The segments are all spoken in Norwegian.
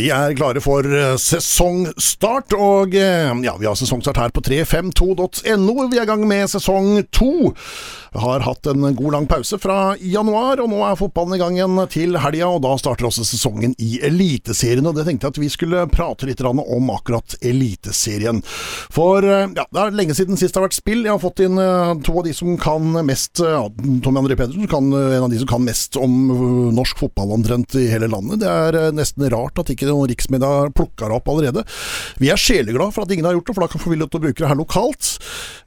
Vi er klare for eh, sesongstart, og eh, ja, vi har sesongstart her på 352.no. Vi er i gang med sesong to. Har hatt en god lang pause fra januar, og nå er fotballen i gang igjen til helga. og Da starter også sesongen i Eliteserien, og det tenkte jeg at vi skulle prate litt om akkurat Eliteserien. For eh, ja, det er lenge siden sist det har vært spill. Jeg har fått inn to av de som kan mest. Ja, Tommy André Pedersen, kan, en av de som kan mest om norsk fotball omtrent i hele landet. Det er nesten rart at ikke noen riksmedia plukka det opp allerede. Vi er sjeleglade for at ingen har gjort det, for da kan vi få lov til å bruke det her lokalt.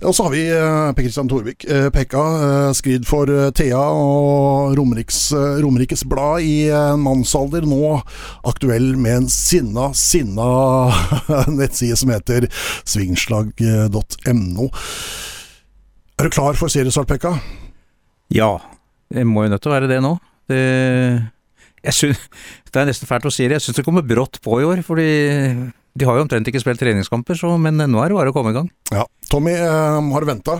Og så har vi eh, Per Kristian Thorvik, eh, Pekka, eh, skrid for Thea og Romeriks, Romerikes Blad i en mannsalder, nå aktuell med en sinna, sinna nettside som heter svingslag.no. Er du klar for seriestart, Pekka? Ja, det må jo nødt til å være det nå. Det jeg synes, Det er nesten fælt å si det, jeg syns det kommer brått på i år. fordi de har jo omtrent ikke spilt treningskamper, så, men nå er det bare å komme i gang. Ja, Tommy, eh, har du venta?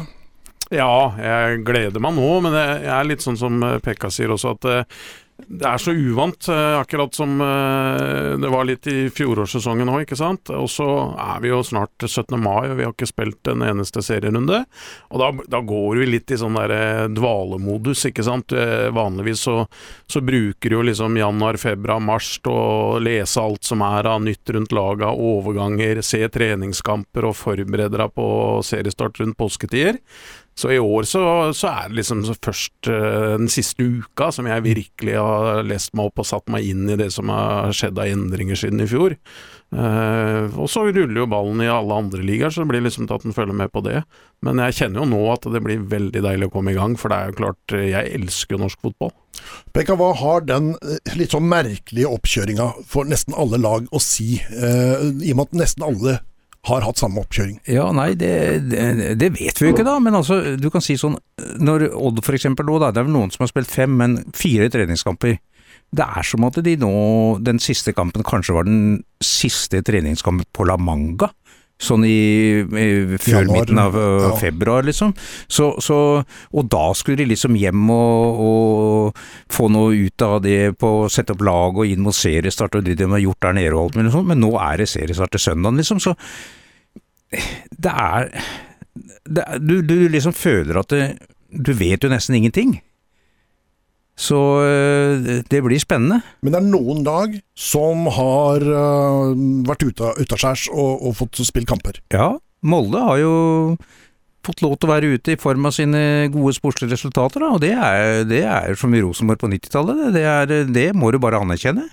Ja, jeg gleder meg nå, men jeg er litt sånn som Pekka sier også, at eh, det er så uvant, eh, akkurat som eh, det var litt i fjorårssesongen òg, ikke sant. Og så er vi jo snart 17. mai, og vi har ikke spilt en eneste serierunde. Og da, da går vi litt i sånn der eh, dvalemodus, ikke sant. Vanligvis så, så bruker jo liksom januar, februar, mars til å lese alt som er av nytt rundt laga, overganger, se treningskamper og forberede deg på seriestart rundt påsketider. Så i år så, så er det liksom først uh, den siste uka som jeg virkelig har lest meg opp og satt meg inn i det som har skjedd av endringer siden i fjor. Uh, og så ruller jo ballen i alle andre ligaer, så det blir liksom at en følger med på det. Men jeg kjenner jo nå at det blir veldig deilig å komme i gang, for det er jo klart, jeg elsker jo norsk fotball. Pekka, hva har den litt sånn merkelige oppkjøringa for nesten alle lag å si, uh, i og med at nesten alle har hatt samme oppkjøring? Ja, nei, det, det, det, vet vi jo ikke da, men altså, du kan si sånn Når Odd for eksempel nå, det er vel noen som har spilt fem, men fire treningskamper. Det er som at de nå, den siste kampen kanskje var den siste treningskampen på La Manga sånn i, i før midten av ja. februar, liksom. Så, så, og da skulle de liksom hjem og, og, få noe ut av det på å sette opp lag og inn mot seriestart og det de har gjort der nede og alt mulig sånt, men nå er det seriestart til søndagen, liksom. Så det er, det, du, du liksom føler at det, du vet jo nesten ingenting. Så eh, det blir spennende. Men det er noen lag som har uh, vært ute utaskjærs og, og fått spilt kamper? Ja, Molde har jo fått lov til å være ute i form av sine gode sportslige resultater, da, og det er, det er som i Rosenborg på 90-tallet. Det, det, må du bare anerkjenne.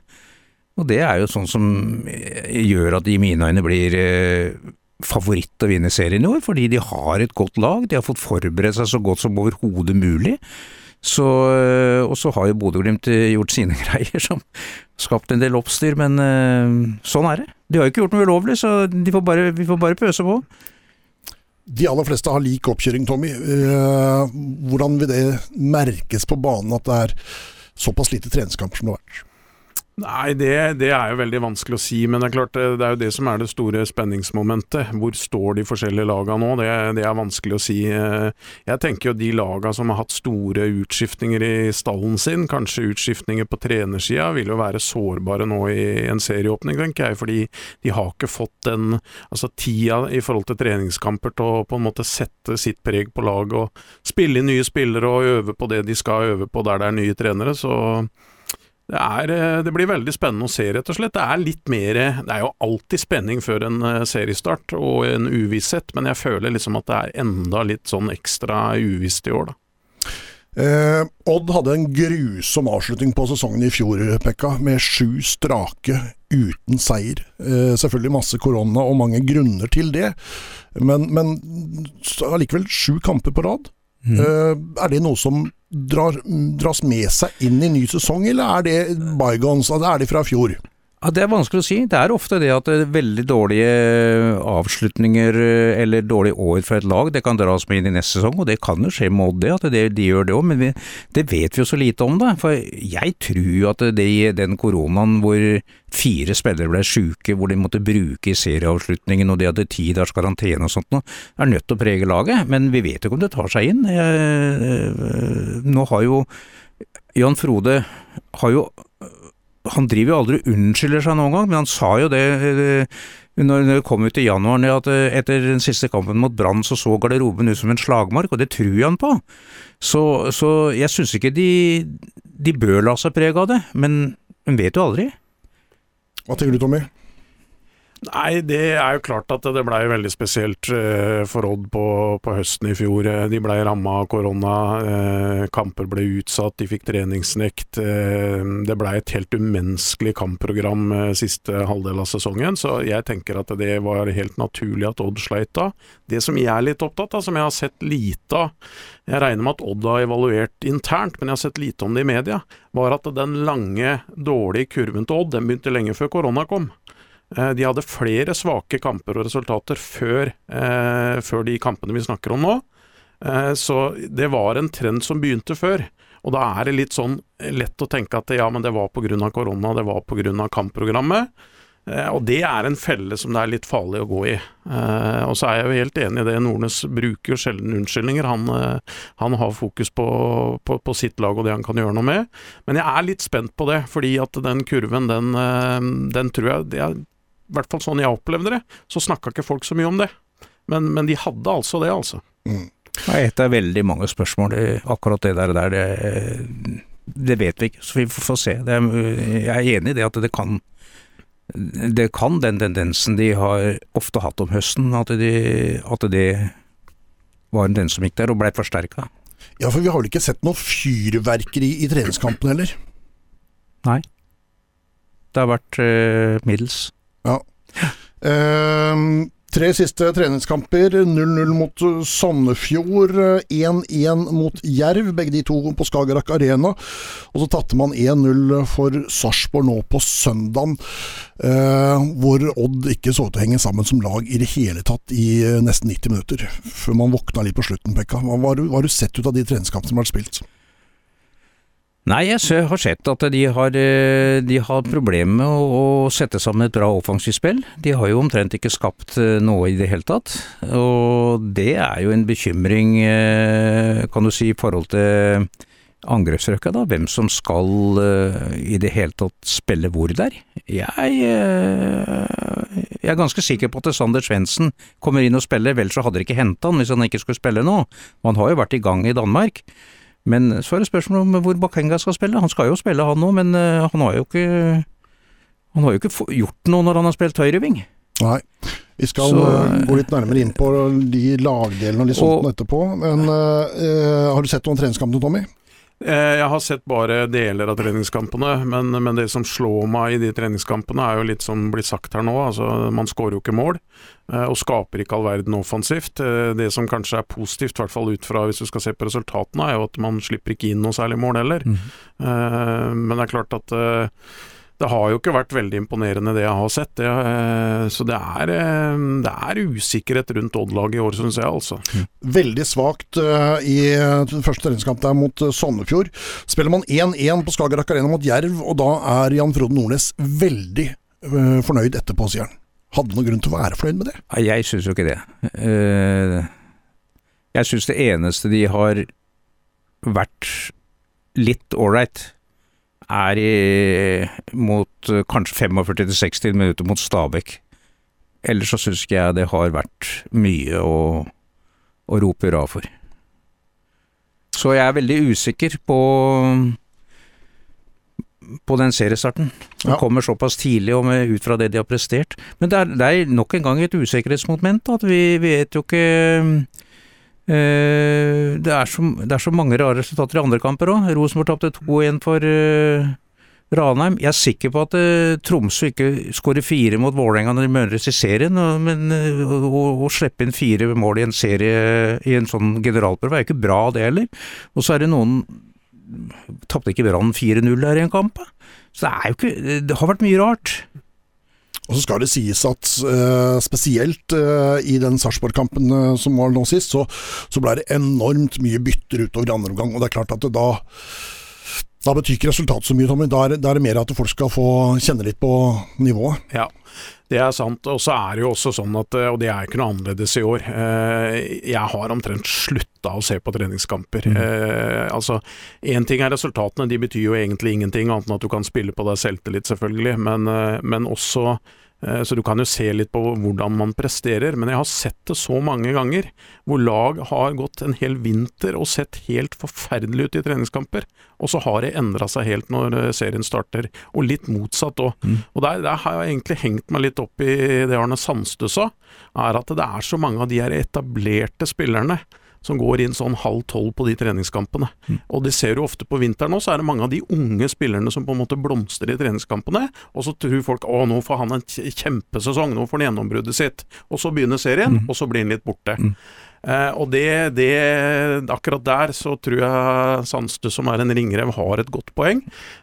Og det er jo sånn som gjør at de i mine øyne blir eh, favoritt å vinne serien i år, fordi de har et godt lag, de har fått forberedt seg så godt som overhodet mulig. Så, eh, og så har jo Bodø-Glimt eh, gjort sine greier som skapt en del oppstyr, men eh, sånn er det. De har jo ikke gjort noe ulovlig, så får bare, vi får bare pøse på. De aller fleste har lik oppkjøring, Tommy. Hvordan vil det merkes på banen at det er såpass lite treningskamper som det har vært? Nei, det, det, er jo veldig vanskelig å si, men det er klart det er jo det som er det store spenningsmomentet. Hvor står de forskjellige lagene nå? Det, det, er vanskelig å si. Jeg tenker jo de lagene som har hatt store utskiftninger i stallen sin, kanskje utskiftninger på trenersida, vil jo være sårbare nå i en serieåpning, tenker jeg. Fordi de har ikke fått den altså tida i forhold til treningskamper til å på en måte sette sitt preg på laget og spille inn nye spillere og øve på det de skal øve på der det er nye trenere. så det, er, eh, det, blir veldig spennende å se, rett og slett. Det er litt mer Det er jo alltid spenning før en eh, seriestart, og en uvisshet, men jeg føler liksom at det er enda litt sånn ekstra uvisst i år, da. Eh, Odd hadde en grusom avslutning på sesongen i fjor, Pekka, med sju strake uten seier. Eh, selvfølgelig masse korona og mange grunner til det, men, allikevel sju kamper på rad. Mm. Eh, er det noe som drar, dras med seg inn i ny sesong, eller er det bygons? Altså, er det fra fjor? Ja, Det er vanskelig å si. Det er ofte det at er veldig dårlige avslutninger eller dårlige år fra et lag, det kan dras med inn i neste sesong, og det kan jo skje med Odd, at det, de gjør det òg, men vi, det vet vi jo så lite om, da. For jeg tror at det, i den koronaen hvor fire spillere ble sjuke, hvor de måtte bruke i serieavslutningen og de hadde ti dagers karantene og sånt noe, er nødt til å prege laget. Men vi vet jo ikke om det tar seg inn. Jeg, nå har jo Jan Frode har jo han driver jo aldri og unnskylder seg noen gang, men han sa jo det eh, når det kom ut i januar at eh, etter den siste kampen mot Brann så så garderoben ut som en slagmark, og det tror han på. Så, så jeg syns ikke de, de bør la seg prege av det, men hun vet jo aldri. Hva tenker du, Tommy? Nei, det er jo klart at det blei veldig spesielt eh, for Odd på, på, høsten i fjor. Eh, de blei ramma av korona, eh, kamper ble utsatt, de fikk treningsnekt. Det blei et helt umenneskelig kampprogram siste halvdel av sesongen, så jeg tenker at det var helt naturlig at Odd sleit da. Det som jeg er litt opptatt av, som jeg har sett lite av, jeg regner med at Odd har evaluert internt, men jeg har sett lite om det i media, var at den lange, dårlige kurven til Odd, den begynte lenge før korona kom. Eh, de hadde flere svake kamper og resultater før, eh, før, de kampene vi snakker om nå. Eh, så det var en trend som begynte før. Og da er det litt sånn lett å tenke at ja, men det var pga. korona, det var pga. kampprogrammet. Og det er en felle som det er litt farlig å gå i. Og så er jeg jo helt enig i det, Nordnes bruker jo sjelden unnskyldninger. Han, han har fokus på, på, på, sitt lag og det han kan gjøre noe med. Men jeg er litt spent på det, fordi at den kurven, den, den tror jeg er i hvert fall sånn jeg opplevde det, så snakka ikke folk så mye om det. Men, men de hadde altså det, altså. Mm. Et av veldig mange spørsmål, akkurat det der, det, det vet vi ikke, så vi får se. Er, jeg er enig i det at det kan det kan den tendensen de har ofte hatt om høsten, at, de, at det var en tendens som gikk der og blei forsterka. Ja, for vi har vel ikke sett noe fyrverkeri i treningskampen heller? Nei. Det har vært uh, middels. Ja. Uh, tre siste treningskamper. 0-0 mot Sandefjord, 1-1 mot Jerv, begge de to på Skagerrak Arena. Og så tatte man 1-0 for Sarpsborg nå på søndagen, uh, hvor Odd ikke så ut til å henge sammen som lag i det hele tatt i uh, nesten 90 minutter. Før man våkna litt på slutten, Pekka. Hva har du sett ut av de treningskampene som har vært spilt? Nei, jeg har sett at de har, eh, de har problemer med å, sette sammen et bra offensivt spill. De har jo omtrent ikke skapt eh, noe i det hele tatt. Og det er jo en bekymring, eh, kan du si, i forhold til angrepsrekka, da. Hvem som skal i det hele tatt spille hvor der. Jeg, jeg er ganske sikker på at Sander Svendsen kommer inn og spiller, vel så hadde de ikke henta han hvis han ikke skulle spille nå. Han har jo vært i gang i Danmark. Men så er det spørsmål om hvor Bakenga skal spille. Han skal jo spille han nå, men uh, han har jo ikke Han har jo ikke gjort noe når han har spilt høyreving. Nei. Vi skal så, uh, gå litt nærmere inn på de lagdelene og litt sånt etterpå. Men uh, har du sett noen treningskamper, Tommy? Eh, jeg har sett bare deler av treningskampene, men, men, det som slår meg i de treningskampene, er jo litt som blir sagt her nå. altså Man skårer jo ikke mål, eh, og skaper ikke all verden offensivt. Eh, det som kanskje er positivt, i hvert fall ut fra hvis du skal se på resultatene, er jo at man slipper ikke inn noe særlig mål heller. Mm. Men det er klart at det har jo ikke vært veldig imponerende det jeg har sett. Det, eh, så det er, eh, det er, usikkerhet rundt Odd-laget i år, syns jeg altså. Mm. Veldig svakt uh, i første treningskamp der mot Sandefjord. Spiller man 1-1 på Skagerrak Arena mot Jerv, og da er Jan Frode Nordnes veldig fornøyd etterpå, sier han. Hadde noen grunn til å være fornøyd med det? Jeg syns jo ikke det. Jeg syns det eneste de har vært litt ålreit er i, mot eh, kanskje 45-60 minutter mot Stabæk. Ellers så syns ikke jeg det har vært mye å, å rope hurra for. Så jeg er veldig usikker på på den seriestarten. Den ja. kommer såpass tidlig og med, ut fra det de har prestert. Men det er, det er nok en gang et usikkerhetsmoment. At vi vet jo ikke det er, så, det er så mange rare resultater i andre kamper òg. Rosenborg tapte 2-1 for uh, Ranheim. Jeg er sikker på at uh, Tromsø ikke skårer fire mot Vålerenga når de møtes i serien, men å, slippe inn fire mål i en serie i en sånn generalprøve er ikke bra, det heller. Og så er det noen Tapte ikke Brann 4-0 der i en kamp? Så det er jo ikke Det har vært mye rart. Og så skal det sies at uh, spesielt uh, i den Sarpsborg-kampen uh, som var nå sist, så, så ble det enormt mye bytter utover andre omgang. Og det er klart at det da Da betyr ikke resultat så mye, Tommy. Da er, da er det mer at folk skal få kjenne litt på nivået. Ja, det er sant. Og så er det jo også sånn at, og det er ikke noe annerledes i år, eh, jeg har omtrent slutta å se på treningskamper. Mm. Eh, altså, Én ting er resultatene, de betyr jo egentlig ingenting, annet enn at du kan spille på deg selvtillit, selvfølgelig. Men, eh, men også så du kan jo se litt på hvordan man presterer, men jeg har sett det så mange ganger hvor lag har gått en hel vinter og sett helt forferdelig ut i treningskamper, og så har det endra seg helt når eh, serien starter, og litt motsatt òg. Mm. Og der, der, har jeg egentlig hengt meg litt opp i det Arne Sandstø sa, er at det er så mange av de her etablerte spillerne som går inn sånn halv tolv på de treningskampene. Mm. Og det ser du ofte på vinteren òg, så er det mange av de unge spillerne som på en måte blomstrer i treningskampene, og så tror folk å nå får han en kjempesesong, nå får han gjennombruddet sitt. Og så begynner serien, mm. og så blir han litt borte. Mm. Eh, og det, det, Akkurat der så tror jeg Sandstø, som er en ringrev, har et godt poeng.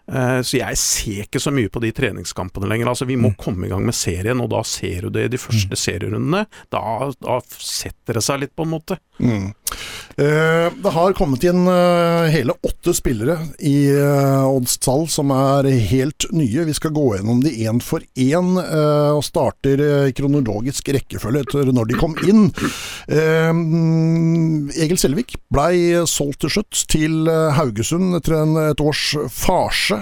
Eh, så jeg ser ikke så mye på de treningskampene lenger. Altså Vi må mm. komme i gang med serien, og da ser du det i de første mm. serierundene. Da, da setter det seg litt, på en måte. Mm. Eh, det har kommet inn eh, hele åtte spillere i eh, Oddstall som er helt nye. Vi skal gå gjennom de én for én, og starter i kronologisk rekkefølge etter når de kom inn. Mm, Egil Selvik blei solgt til slutt til Haugesund etter et års farse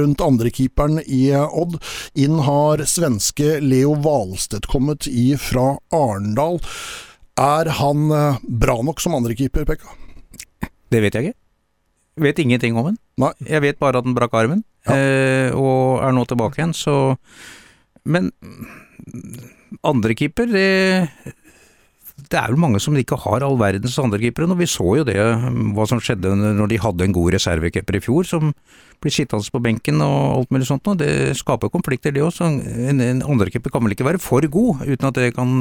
rundt andrekeeperen i Odd. Inn har svenske Leo Valstedt kommet i fra Arendal. Er han eh, bra nok som andrekeeper, Pekka? Det vet jeg ikke. Vet ingenting om han. Nei. Jeg vet bare at han brakk armen, ja. eh, og er nå tilbake igjen, så Men andrekeeper, det det er vel mange som ikke har all verdens andrekeepere. Og vi så jo det, hva som skjedde når de hadde en god reservekeeper i fjor, som blir sittende på benken og alt mulig sånt. Og det skaper konflikter, det også. En, en andrekeeper kan vel ikke være for god, uten at det kan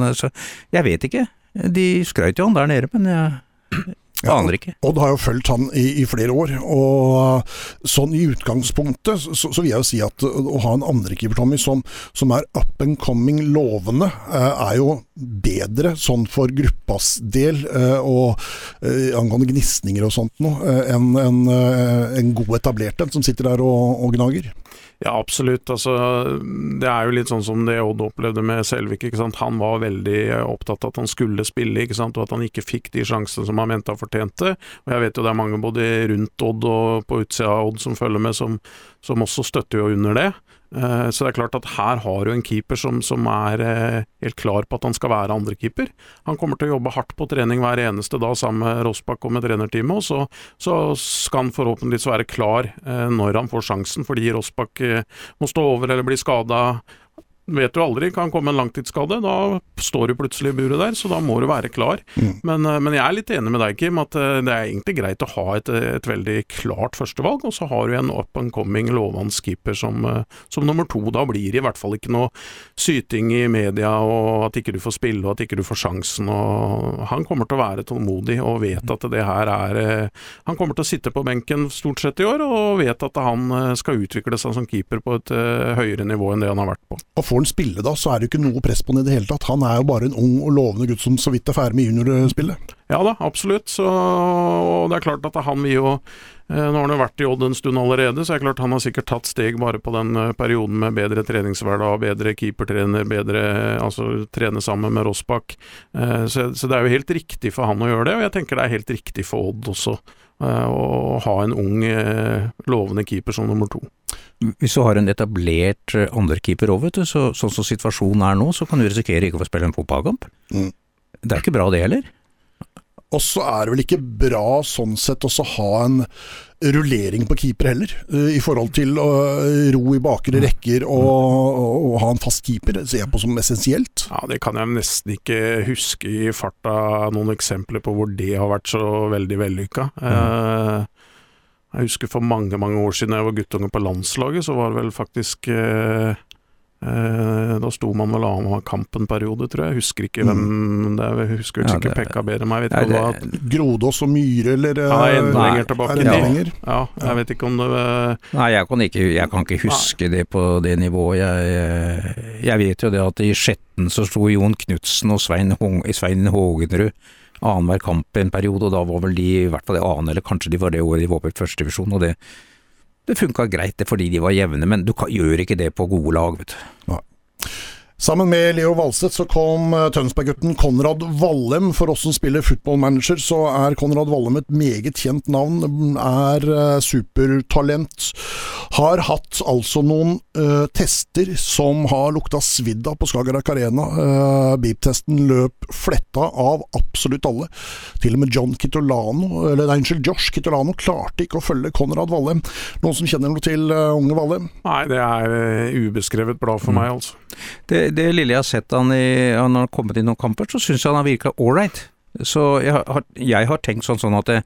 Jeg vet ikke. De skrøt jo han der nede, men jeg ja, Aner ikke. Odd har jo fulgt han i, i, flere år, og sånn i utgangspunktet så, så vil jeg jo si at å ha en andrekeeper, Tommy, som, som, er up and coming lovende, eh, er jo bedre sånn for gruppas del eh, og eh, angående gnisninger og sånt noe, enn en, en god etablert en som sitter der og, og gnager. Ja, absolutt. Altså, det er jo litt sånn som det Odd opplevde med Selvik. Han var veldig opptatt av at han skulle spille, og at han ikke fikk de sjansene som han mente han fortjente. Og Jeg vet jo det er mange både rundt Odd og på utsida av Odd som følger med, som, som også støtter jo under det. Eh, så det er klart at her har du en keeper som, som er eh, helt klar på at han skal være andrekeeper. Han kommer til å jobbe hardt på trening hver eneste dag sammen med Rossbakk og med trenerteamet, og så, så, skal han forhåpentligvis være klar eh, når han får sjansen, fordi Rossbakk må stå over eller bli skada vet du aldri, kan komme en langtidsskade. Da står du plutselig i buret der, så da må du være klar. Mm. Men, eh, men, jeg er litt enig med deg, Kim, at eh, det er egentlig greit å ha et, et veldig klart førstevalg, og så har du en up and coming lovende keeper som, eh, som, nummer to. Da blir det i hvert fall ikke noe syting i media, og at ikke du får spille, og at ikke du får sjansen. Og han kommer til å være tålmodig og vet at det her er Han kommer til å sitte på benken stort sett i år, og vet at han skal utvikle seg som keeper på et høyere nivå enn det han har vært på. Og får han spille da, så er det jo ikke noe press på han i det hele tatt. Han er jo bare en ung og lovende gutt som så vidt er ferdig med juniorspillet. Ja da, absolutt. Så, og det er klart at han vil jo eh, Nå har han jo vært i Odd en stund allerede, så er det klart han har sikkert tatt steg bare på den eh, perioden med bedre treningshverdag, bedre keepertrener, bedre altså trene sammen med Rossbakk. Eh, så, så, det er jo helt riktig for han å gjøre det, og jeg tenker det er helt riktig for Odd også å ha en ung, lovende keeper som nummer to. Hvis du har en etablert eh, andrekeeper òg, vet du, så, sånn som situasjonen er nå, så kan du risikere ikke å få spille en fotballkamp. Mm. Det er ikke bra det heller. Og så er det vel ikke bra sånn sett også ha en rullering på keeper heller, eh, i forhold til å ro i bakre rekker og, og, og ha en fast keeper. Det ser jeg på som essensielt. Ja, Det kan jeg nesten ikke huske i farta noen eksempler på hvor det har vært så veldig vellykka. Mm. Eh, jeg husker for mange mange år siden jeg var guttunge på landslaget, så var det vel faktisk eh, eh, Da sto man vel av kampen-periode, tror jeg. Jeg husker ikke hvem mm. det er. Jeg husker ja, sikkert Pekka bedre enn meg. Jeg vet ikke om det var Grodås og Myhre, eller Ja, enda lenger tilbake. Ja. Ja, jeg vet ikke om det Nei, jeg kan ikke, jeg kan ikke huske Nei. det på det nivået. Jeg, jeg, vet jo det at i Skjetten så sto Jon Knutsen og Svein, Svein Hågenrud annenhver kamp en periode, og da var vel de i hvert fall det annen, eller kanskje de var det året de var på førstedivisjon, og det det funka greit det fordi de var jevne, men du kan, gjør ikke det på gode lag, vet du. Sammen med Leo Valstedt så kom eh, Tønsberg-gutten Konrad Vallem. For oss som spiller footballmanager, så er Konrad Vallem et meget kjent navn. Er uh, supertalent. Har hatt altså noen uh, tester som har lukta svidd av på Skagerrak Arena. Uh, Beep-testen løp fletta av absolutt alle. Til og med John Kitolano, eller nei, unnskyld, Josh Kitolano klarte ikke å følge Konrad Vallem. Noen som kjenner noe til unge Vallem? Nei, det er ubeskrevet blad for mm. meg, altså. Det, det lille jeg har sett han i, han har kommet i noen kamper, så syns jeg han har virka ålreit. Så jeg har, jeg har, tenkt sånn, sånn at det,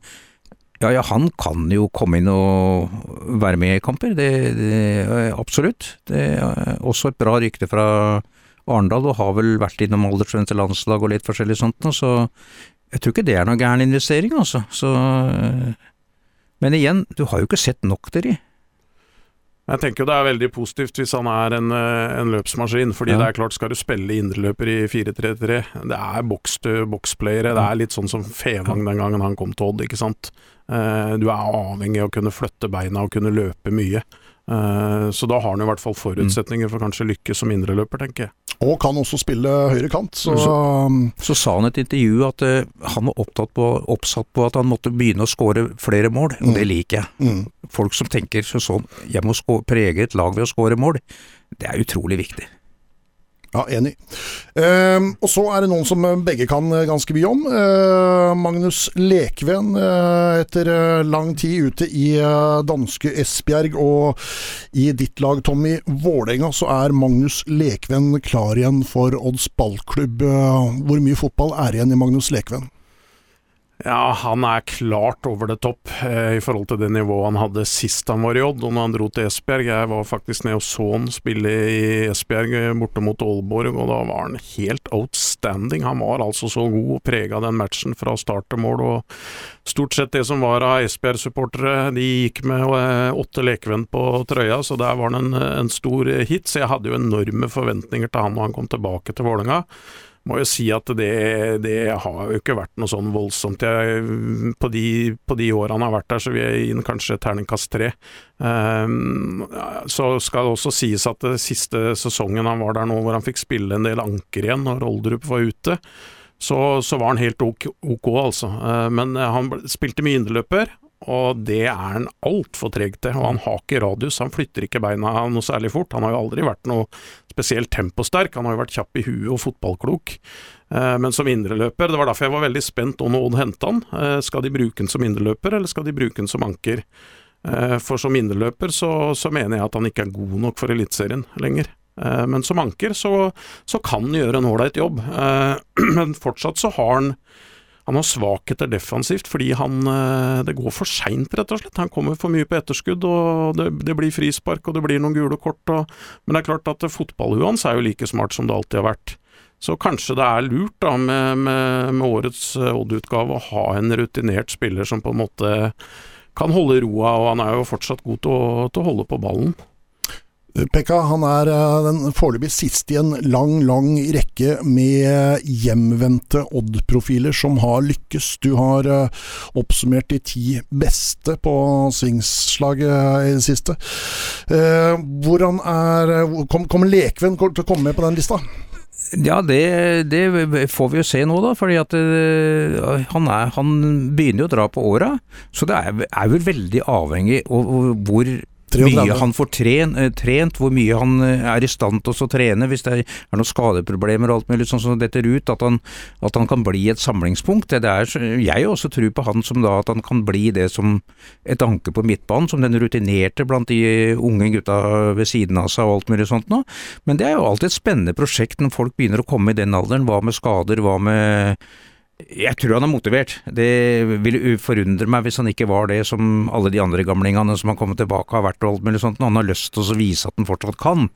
ja, ja, han kan jo komme inn og være med i kamper, det, det absolutt. Det er også et bra rykte fra Arendal, og har vel vært innom aldersgrense landslag og litt forskjellig sånt, så jeg tror ikke det er noe gæren investering, altså. Så, men igjen, du har jo ikke sett nok til de. Jeg tenker jo det er veldig positivt hvis han er en, eh, en løpsmaskin. fordi ja. det er klart, skal du spille indreløper i 4-3-3, det er boks-til-boks-playere. Det er litt sånn som Fevang den gangen han kom til Odd, ikke sant. Eh, du er avhengig av å kunne flytte beina og kunne løpe mye. Eh, så da har han i hvert fall forutsetninger for kanskje lykke som indreløper, tenker jeg. Og kan også spille høyre kant. Så, så, så sa han i et intervju at uh, han var på, oppsatt på at han måtte begynne å skåre flere mål, og mm. det liker jeg. Mm. Folk som tenker sånn, jeg må prege et lag ved å skåre mål, det er utrolig viktig. Ja, enig. Uh, og så er det noen som begge kan ganske mye om. Uh, Magnus Lekven, uh, etter eh, lang tid ute i eh, danske Esbjerg og i ditt lag, Tommy Vålerenga, så er Magnus Lekven klar igjen for Odds ballklubb. hvor mye fotball er igjen i Magnus Lekven? Ja, han er klart over det topp eh, i forhold til det nivået han hadde sist han var i Odd, og når han dro til Esbjerg. Jeg var faktisk nede og så han spille i Esbjerg eh, borte mot Aalborg, og da var han helt outstanding. Han var altså så god og prega den matchen fra start til mål. og Stort sett det som var av Esbjerg-supportere, de gikk med eh, åtte lekevenn på trøya, så der var han en, en stor hit. Så jeg hadde jo enorme forventninger til han når han kom tilbake til Vålerenga må jo si at det, det, har jo ikke vært noe sånn voldsomt. Jeg, på, de, på de årene han har vært der, så vil jeg gi ham kanskje terningkast tre. Um, så skal det også sies at det siste sesongen han var der nå, hvor han fikk spille en del anker igjen når Oldrup var ute, så, så var han helt ok, ok altså. Uh, men han spilte mye indreløper, og det er han altfor treg til. Og han har ikke radius, han flytter ikke beina noe særlig fort. Han har jo aldri vært noe spesielt temposterk, han har jo vært kjapp i huet og fotballklok. Eh, men som indreløper, det var derfor jeg var veldig spent når Odd henta han. Eh, skal de bruke han som indreløper, eller skal de bruke han som anker? Eh, for som indreløper så, så, mener jeg at han ikke er god nok for Eliteserien lenger. Men som anker så, så kan han gjøre en ålreit jobb. Men fortsatt så har han han har svakheter defensivt fordi han eh, Det går for seint, rett og slett. Han kommer for mye på etterskudd, og det, det blir frispark og det blir noen gule kort. Og, men det er klart at fotballhuet hans er jo like smart som det alltid har vært. Så kanskje det er lurt da med, med, med årets eh, Odd-utgave å ha en rutinert spiller som på en måte kan holde roa, og han er jo fortsatt god til å, til å holde på ballen. Pekka han er eh, den foreløpig siste i en lang, lang rekke med hjemvendte Odd-profiler som har lykkes. Du har eh, oppsummert de ti beste på svingslaget i det siste. Eh, hvordan er Kommer Lekven til å komme med på den lista? Ja, det, det, får vi jo se nå, da. fordi han, han begynner jo å dra på åra. Så det er, er vel veldig avhengig av hvor mye han får tren, eh, trent, hvor mye han eh, er i stand til å trene hvis det er, noen skadeproblemer og alt mulig sånn som detter ut, at han, at han kan bli et samlingspunkt. Det er, jeg også tror på han som da at han kan bli det som et anke på midtbanen, som den rutinerte blant de unge gutta ved siden av seg og alt mulig sånt nå. Men det er jo alltid et spennende prosjekt når folk begynner å komme i den alderen. Hva med skader, hva med jeg tror han er motivert. Det ville forundre meg hvis han ikke var det som alle de andre gamlingene som har kommet tilbake har vært og alt mulig sånt. Han har lyst til å vise at han fortsatt kan.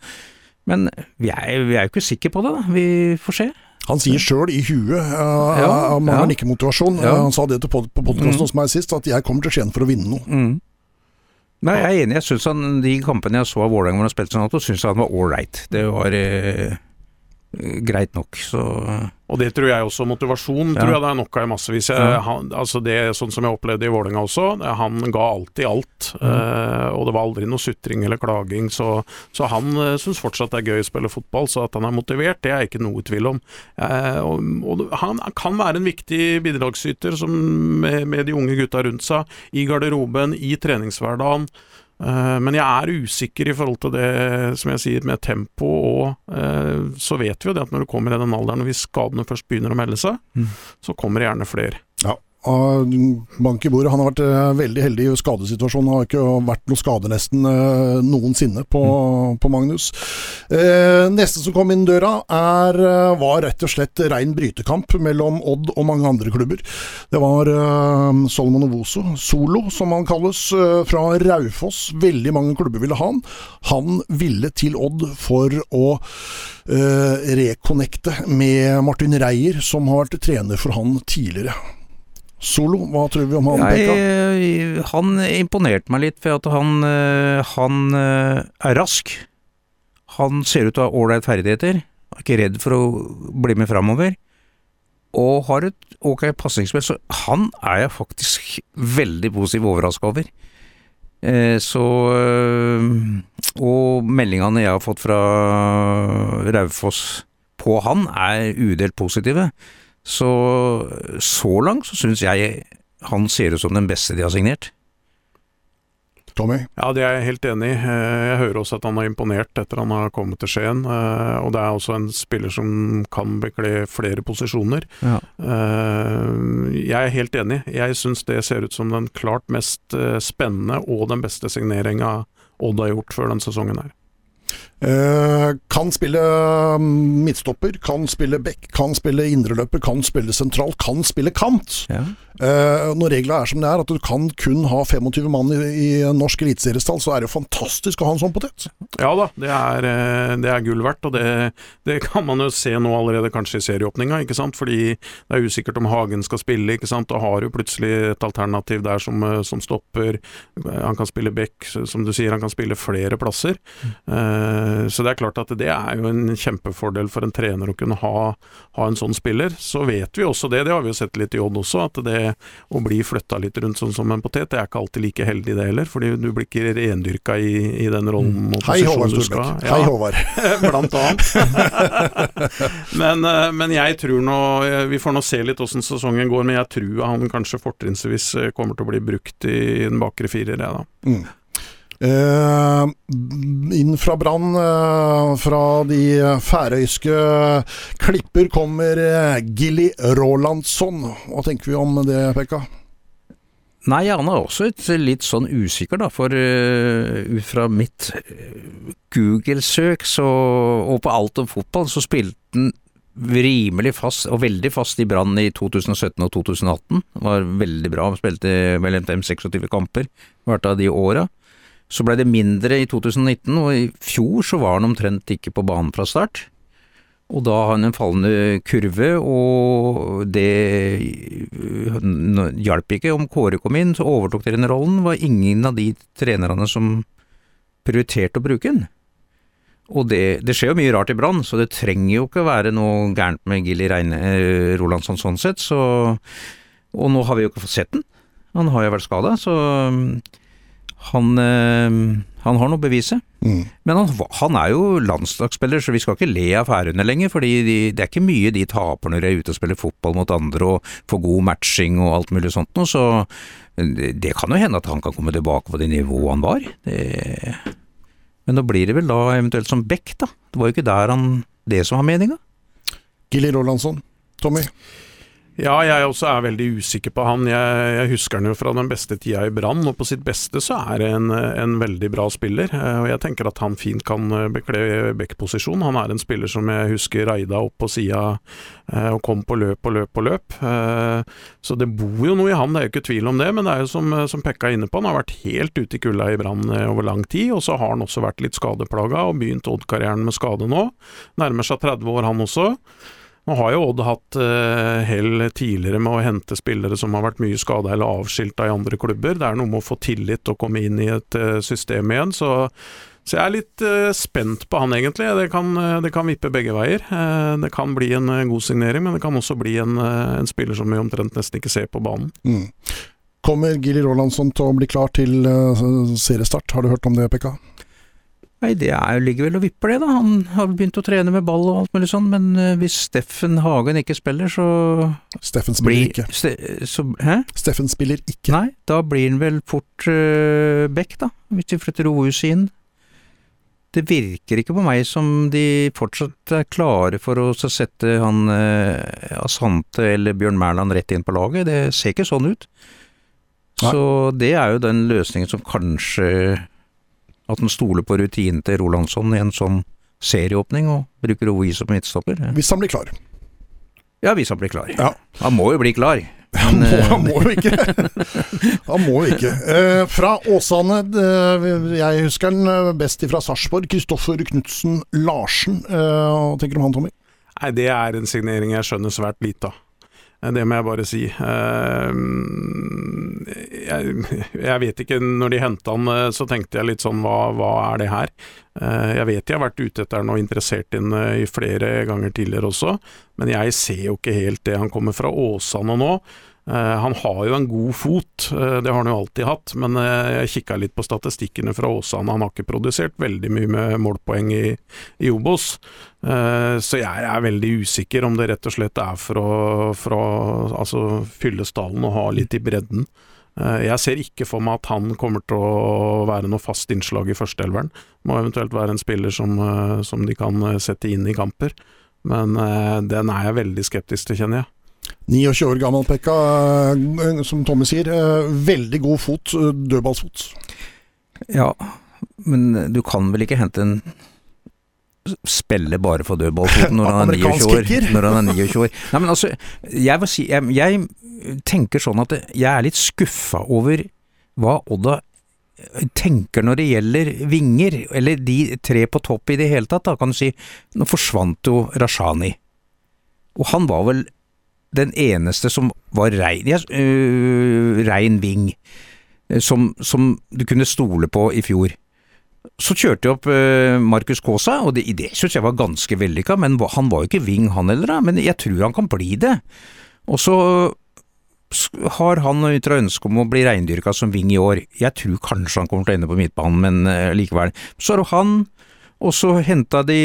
Men vi er, vi er jo ikke sikre på det, da. Vi får se. Han sier sjøl i huet uh, ja, mangler ja. ikke motivasjon. Ja. Uh, han sa det på podkasten mm. hos meg sist, at jeg kommer til Skien for å vinne noe. Mm. Nei, jeg er enig. Jeg synes han, De kampene jeg så av Vålerenga hvor han spilte sånn, syns jeg han var right. Det var uh, greit nok. Så og det tror jeg også. Motivasjon Ja. tror jeg det er nok av i massevis. Jeg- Ja. Han, altså det, sånn som jeg opplevde i Vålerenga også, han ga alltid alt. eh, og det var aldri noe sutring eller klaging. Så, så han uh, syns fortsatt det er gøy å spille fotball. Så at han er motivert, det er ikke noe tvil om. Eh, og, og han kan være en viktig bidragsyter som, med, med de unge gutta rundt seg, i garderoben, i treningshverdagen. Eh, Men jeg er usikker i forhold til det som jeg sier med tempo, og eh, så vet vi jo det at når du kommer i den alderen, og hvis skadene først begynner å melde seg, Mm. så kommer det gjerne flere. Ja. Bank i bordet. Han har vært eh, veldig heldig i skadesituasjonen. Har ikke vært noe skade nesten eh, noensinne på, på Magnus. Eh, neste som kom inn døra, er, var rett og slett rein brytekamp mellom Odd og mange andre klubber. Det var eh, Solomon Ovoso, Solo som han kalles, fra Raufoss. Veldig mange klubber ville ha han. Han ville til Odd for å eh, reconnecte med Martin Reier, som har vært trener for han tidligere. Solo, hva tror vi om han? Jeg, han imponerte meg litt, for at han, eh, han eh, er rask. Han ser ut til å ha ålreit ferdigheter. Er ikke redd for å bli med framover. Og har et ok pasningsspill, så han er jeg faktisk veldig positiv overraska over. Eh, så eh, Og meldingene jeg har fått fra Raufoss på han, er udelt positive. Så så langt så syns jeg han ser ut som den beste de har signert. Tommy? Ja, det er jeg helt enig i. Eh, Jeg hører også at han har imponert etter han har kommet til Skien. eh, Og det er også en spiller som kan bekle flere posisjoner. Ja. Eh, Jeg er helt enig. Jeg syns det ser ut som den klart mest spennende og den beste signeringa Odd har gjort før den sesongen her. Eh, kan spille mm, midtstopper, kan spille back, kan spille indreløper, kan spille sentral, kan spille kant. Ja. Eh, når reglene er som det er, at du kan kun ha 25 mann i, i norsk eliteseriestall, så er det jo fantastisk å ha en sånn potet. Ja da, det er, eh, det er gull verdt, og det, det kan man jo se nå allerede kanskje i serieåpninga, ikke sant. Fordi det er usikkert om Hagen skal spille, ikke sant. Da har du plutselig et alternativ der som, som stopper. Han kan spille back, som du sier, han kan spille flere plasser. Eh, så det er klart at det er jo en kjempefordel for en trener å kunne ha, ha en sånn spiller. Så vet vi også det, det har vi jo sett litt i Odd også, at det å bli flytta litt rundt sånn som en potet, det er ikke alltid like heldig det heller. Fordi du blir ikke rendyrka i, i den rollen og Mm. Hei, Håvard Storbekk. Ja. Hei. Håvard. Blant annet. men, eh, men jeg tror nå eh, Vi får nå se litt åssen sesongen går, men jeg tror han kanskje fortrinnsvis eh, kommer til å bli brukt i den bakre firer, jeg, da. Mm. Eh, inn fra Brann, uh, fra de færøyske klipper, kommer eh, Gilly Rolandsson. Hva tenker vi om det, Pekka? Nei, han er også et litt sånn usikker, da, for uh, ut fra mitt uh, Google-søk og på alt om fotball, så spilte han rimelig fast, og veldig fast i Brann i 2017 og 2018. Var veldig bra, spilte vel 26 kamper hvert av de åra. Så ble det mindre i 2019, og i fjor så var han omtrent ikke på banen fra start. Og da har han en fallende kurve, og det øh, hjalp ikke. Om Kåre kom inn, så overtok trenerrollen, var ingen av de trenerne som prioriterte å bruke den. Og det, det skjer jo mye rart i Brann, så det trenger jo ikke være noe gærent med Gilly Reine eh, Rolandsson sånn sett, så Og nå har vi jo ikke fått sett den. Han har jo vært skada, så han, eh, han har noe å bevise. Mm. Men han, han er jo landslagsspiller, så vi skal ikke le av Færøyene lenger. fordi de, det er ikke mye de taper når de er ute og spiller fotball mot andre og får god matching og alt mulig sånt noe. Så det, det kan jo hende at han kan komme tilbake på det nivået han var. Det, men da blir det vel da eventuelt som Beck, da. Det var jo ikke der han det som var meninga. Gilly Rolandsson. Tommy? Ja, jeg også er veldig usikker på han. Jeg, jeg husker han jo fra den beste tida i Brann, og på sitt beste så er det en, en veldig bra spiller. Eh, Og jeg tenker at han fint kan eh, bekle backposisjon. Han er en spiller som jeg husker raida opp på sida eh, og kom på løp og løp og løp. Så det bor jo noe i han, det er jo ikke tvil om det. Men det er jo som, som Pekka er inne på, han har vært helt ute i kulda i Brann over lang tid. Og så har han også vært litt skadeplaga og begynt Odd-karrieren med skade nå. Nærmer seg 30 år han også. Nå har jo Odd hatt uh, hell tidligere med å hente spillere som har vært mye skada eller avskilta i andre klubber. Det er noe med å få tillit og komme inn i et uh, system igjen. Så Så jeg er litt uh, spent på han, egentlig. Det kan, uh, det kan vippe begge veier. Uh, det kan bli en god signering, men det kan også bli en, en, spiller som vi omtrent nesten ikke ser på banen. Mm. Kommer Gilly Rolandsson til å bli klar til seriestart? Har du hørt om det, Pekka? Nei, det er, ligger vel og vipper det, da. Han har begynt å trene med ball og alt mulig sånn, men hvis Steffen Hagen ikke spiller, så Steffen spiller blir, ikke. Ste, så, hæ? Steffen spiller ikke. Nei, da blir han vel fort uh, back, da. Hvis de flytter OUS inn det virker ikke på meg som de fortsatt er klare for å sette han uh, Asante eller Bjørn Mæland rett inn på laget. Det ser ikke sånn ut. Nei. Så det er jo den løsningen som kanskje At han stoler på rutinen til Rolandsson i en sånn serieåpning, og bruker Ovi som midtstopper. Hvis han blir klar. Ja, hvis han blir klar. Ja. Han må jo bli klar. Han må, han må jo ikke. Han må jo ikke. Eh, fra Åsane, eh, jeg husker den eh, best fra Sarpsborg. Kristoffer Knutsen Larsen. Eh, hva tenker du om han, Tommy? Nei, Det er en signering jeg skjønner svært lite av. Eh, det må jeg bare si. Eh, jeg, vet ikke, når de henta han så tenkte jeg litt sånn hva, hva er det her? Jeg vet de har vært ute etter han og interessert inn i flere ganger tidligere også, men jeg ser jo ikke helt det. Han kommer fra Åsane nå. Eh, han har jo en god fot, eh, det har han jo alltid hatt, men eh, jeg kikka litt på statistikkene fra Åsane. Han har ikke produsert veldig mye med målpoeng i, i Obos, så jeg er veldig usikker om det rett og slett er for å, for å altså, fylle stallen og ha litt i bredden. Jeg ser ikke for meg at han kommer til å være noe fast innslag i førsteelveren. Må eventuelt være en spiller som, som de kan sette inn i kamper, men den er jeg veldig skeptisk til, kjenner jeg. 29 år gammel Pekka, eh, som Tommy sier. Eh, veldig god fot, eh, dødballsfot. Ja, men du kan vel ikke hente en spille bare for dødballfoten når han er 29 år. Når han er 29 år. Nei, men altså, jeg, si, jeg, jeg tenker sånn at jeg er litt skuffa over hva Odda tenker når det gjelder vinger, eller de tre på topp i det hele tatt, da kan du si. Nå forsvant jo Rashani. Og han var vel den eneste som var rein, ja, uh, rein ving, øh, som, som, du kunne stole på i fjor. Så kjørte jeg opp uh, Markus Kaasa, og det, det syns jeg var ganske vellykka, men han var jo ikke ving han heller, da, men jeg tror han kan bli det. Og så har han ytra ønske om å bli reindyrka som ving i år. Jeg tror kanskje han kommer til å ende på midtbanen, men uh, likevel. Så er det han, og så henta de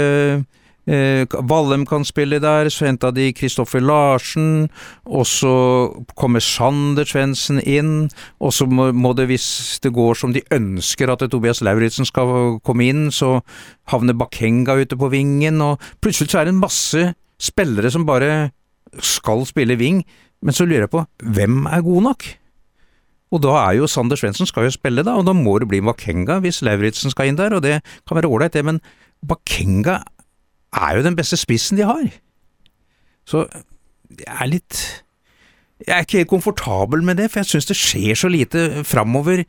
Eh, Vallem kan spille der, så henta de Kristoffer Larsen, og så kommer Sander Svendsen inn, og så må, det, hvis det går som de ønsker at Tobias Lauritzen skal komme inn, så havner Bakenga ute på vingen, og plutselig så er det en masse spillere som bare skal spille ving, men så lurer jeg på, hvem er god nok? Og da er jo Sander Svendsen skal jo spille, da, og da må det bli Bakenga hvis Lauritzen skal inn der, og det kan være ålreit, det, men Bakenga er jo den beste spissen de har. Så jeg er litt Jeg er ikke helt komfortabel med det, for jeg syns det skjer så lite framover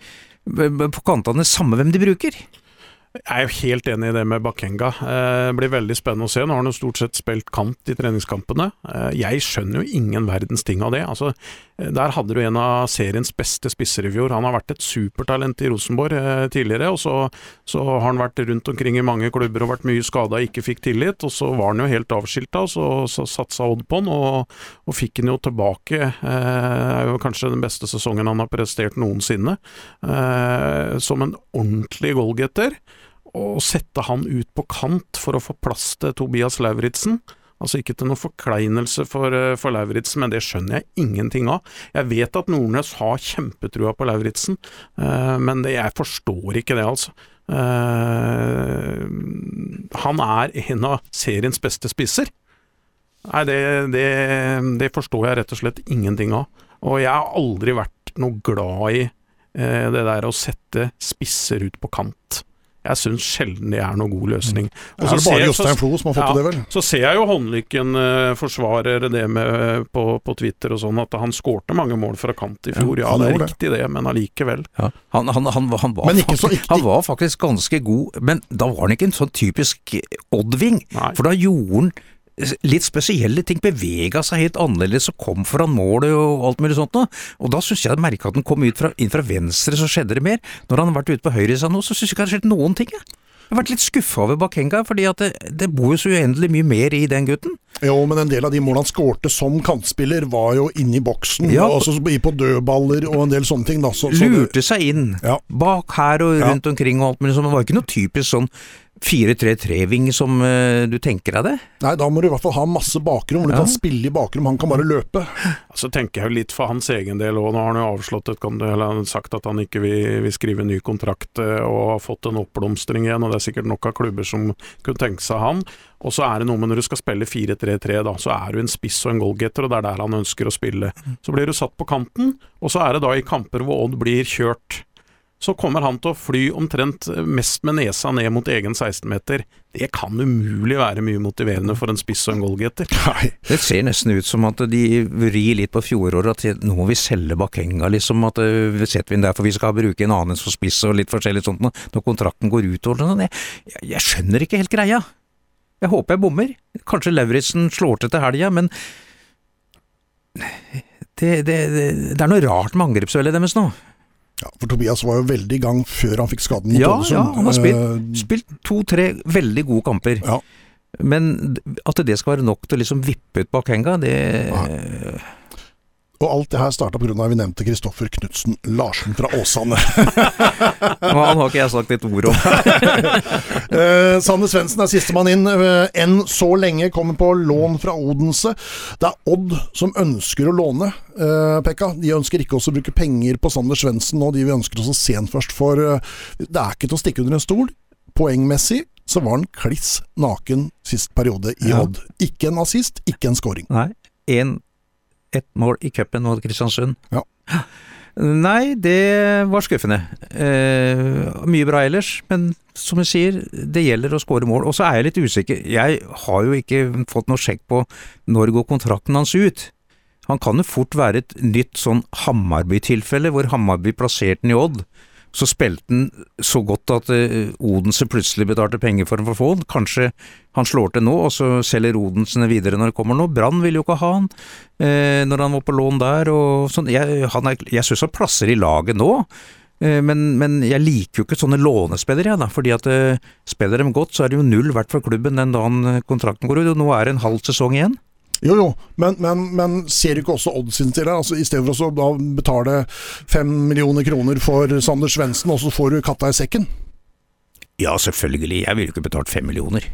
på kantene, samme hvem de bruker. Jeg er jo helt enig i det med Bakenga. Eh, det blir veldig spennende å se. Nå har han jo stort sett spilt kant i treningskampene. Eh, jeg skjønner jo ingen verdens ting av det. Altså, eh, der hadde du en av seriens beste spisser i fjor. Han har vært et supertalent i Rosenborg tidligere, og så, så, har han vært rundt omkring i mange klubber og vært mye skada og ikke fikk tillit. Og så var han jo helt avskilta, og så, så satsa Odd på han, og, og fikk han jo tilbake. Det er jo kanskje den beste sesongen han har prestert noensinne. Som en ordentlig goalgetter å sette han ut på kant for å få plass til Tobias Lauritzen. Altså ikke til noen forkleinelse for, eh, for Lauritzen, men det skjønner jeg ingenting av. Jeg vet at Nordnes har kjempetrua på Lauritzen, eh, men det, jeg forstår ikke det, altså. Eh, han er en av seriens beste spisser. Nei, det, det, det, forstår jeg rett og slett ingenting av. Og jeg har aldri vært noe glad i eh, det der å sette spisser ut på kant. Jeg syns sjelden det er noen god løsning. Og er det bare Jostein Flo som har fått ja, det, vel? Så ser jeg jo Håndlykken uh, forsvarer det med på, på, Twitter og sånn, at han skårte mange mål fra kant i fjor. Ja, ja det er riktig det, men allikevel. Ja. Han, han, han, han, var faktisk, han var faktisk ganske god, men da var han ikke en sånn typisk Oddving. For da gjorde han litt spesielle ting. Bevega seg helt annerledes og kom foran målet og alt mulig sånt noe. Og da syns jeg jeg merka at den kom ut fra, inn fra venstre, så skjedde det mer. Når han har vært ute på høyresida nå, så syns jeg ikke det har skjedd noen ting, jeg. Jeg har vært litt skuffa over Bakenga, fordi at det, det bor jo så uendelig mye mer i den gutten. Jo, men en del av de målene han skårte som kantspiller, var jo inni boksen. Ja. Altså på dødballer og en del sånne ting. Da. Så, så Lurte seg inn. Ja. Bak her og rundt omkring og alt mulig sånt. Det var ikke noe typisk sånn 4-3-3-ving som uh, du tenker deg det. Nei, da må du i hvert fall ha masse bakrom. Du Ja. kan spille i bakrom, han kan bare løpe. Så tenker jeg jo litt for hans egen del òg. Nå har han jo avslått et, kan- eller sagt at han ikke vil, vil skrive ny kontrakt eh, og har fått en oppblomstring igjen. og Det er sikkert nok av klubber som kunne tenke seg han. Og så er det noe med når du skal spille 4-3-3, da, så er du en spiss og en goalgetter, og det er der han ønsker å spille. Så blir du satt på kanten, og så er det da i kamper hvor Odd blir kjørt. Så kommer han til å fly omtrent mest med nesa ned mot egen 16-meter. Det kan umulig være mye motiverende for en spiss og en goalgetter. Nei. Det ser nesten ut som at de vrir litt på fjoråret, at nå må vi selge Bakenga, liksom. At eh, vi setter vi der for vi skal bruke en annen som spiss og litt forskjellig sånt når kontrakten går ut og sånn. Jeg, jeg skjønner ikke helt greia. Jeg håper jeg bommer. Kanskje Lauritzen slår til til helga, men det, det, det, det er noe rart med angrepsveldet deres nå. Ja, for Tobias var jo veldig i gang før han fikk skaden mot Ja, Ålesund. ja, han har spilt, Eh, spilt to-tre veldig gode kamper. Ja. Men at det skal være nok til å liksom vippe ut Bakenga, det Og alt det her starta pga. vi nevnte Kristoffer Knutsen Larsen fra Åsane. Han har ikke jeg sagt et ord om. Eh, Sanne Svendsen er sistemann inn. Eh, enn så lenge kommer på lån fra Odense. Det er Odd som ønsker å låne, eh, Pekka. De ønsker ikke også å bruke penger på Sander Svendsen nå, de vi ønsker oss å se han først. For eh, det er ikke til å stikke under en stol. Poengmessig så var han kliss naken sist periode i Ja. Odd. Ikke en assist, ikke en scoring. Nei, en, ett mål i cupen mot Kristiansund. Ja. Nei, det var skuffende. Eh, mye bra ellers, men som jeg sier, det gjelder å skåre mål. Og så er jeg litt usikker. Jeg har jo ikke fått noe sjekk på når går kontrakten hans ut. Han kan jo fort være et nytt sånn Hammarby-tilfelle, hvor Hammarby plasserte den i Odd. Så spilte han så godt at eh, Odense plutselig betalte penger for ham for å få den. Kanskje han slår til nå, og så selger Odense videre når det kommer nå. Brann vil jo ikke ha han eh, når han var på lån der. og sånn. Jeg, han er, jeg syns han plasser i laget nå. eh, Men, men jeg liker jo ikke sånne lånespillere, jeg da. Fordi at eh, spiller dem godt, så er det jo null verdt for klubben den dagen kontrakten går ut. Og nå er det en halv sesong igjen. Jo, jo, men, men, men ser du ikke også Odd sin til det? Altså, I stedet for å da betale fem millioner kroner for Sander Svendsen, og så får du katta i sekken? Ja, selvfølgelig. Jeg ville ikke betalt fem millioner.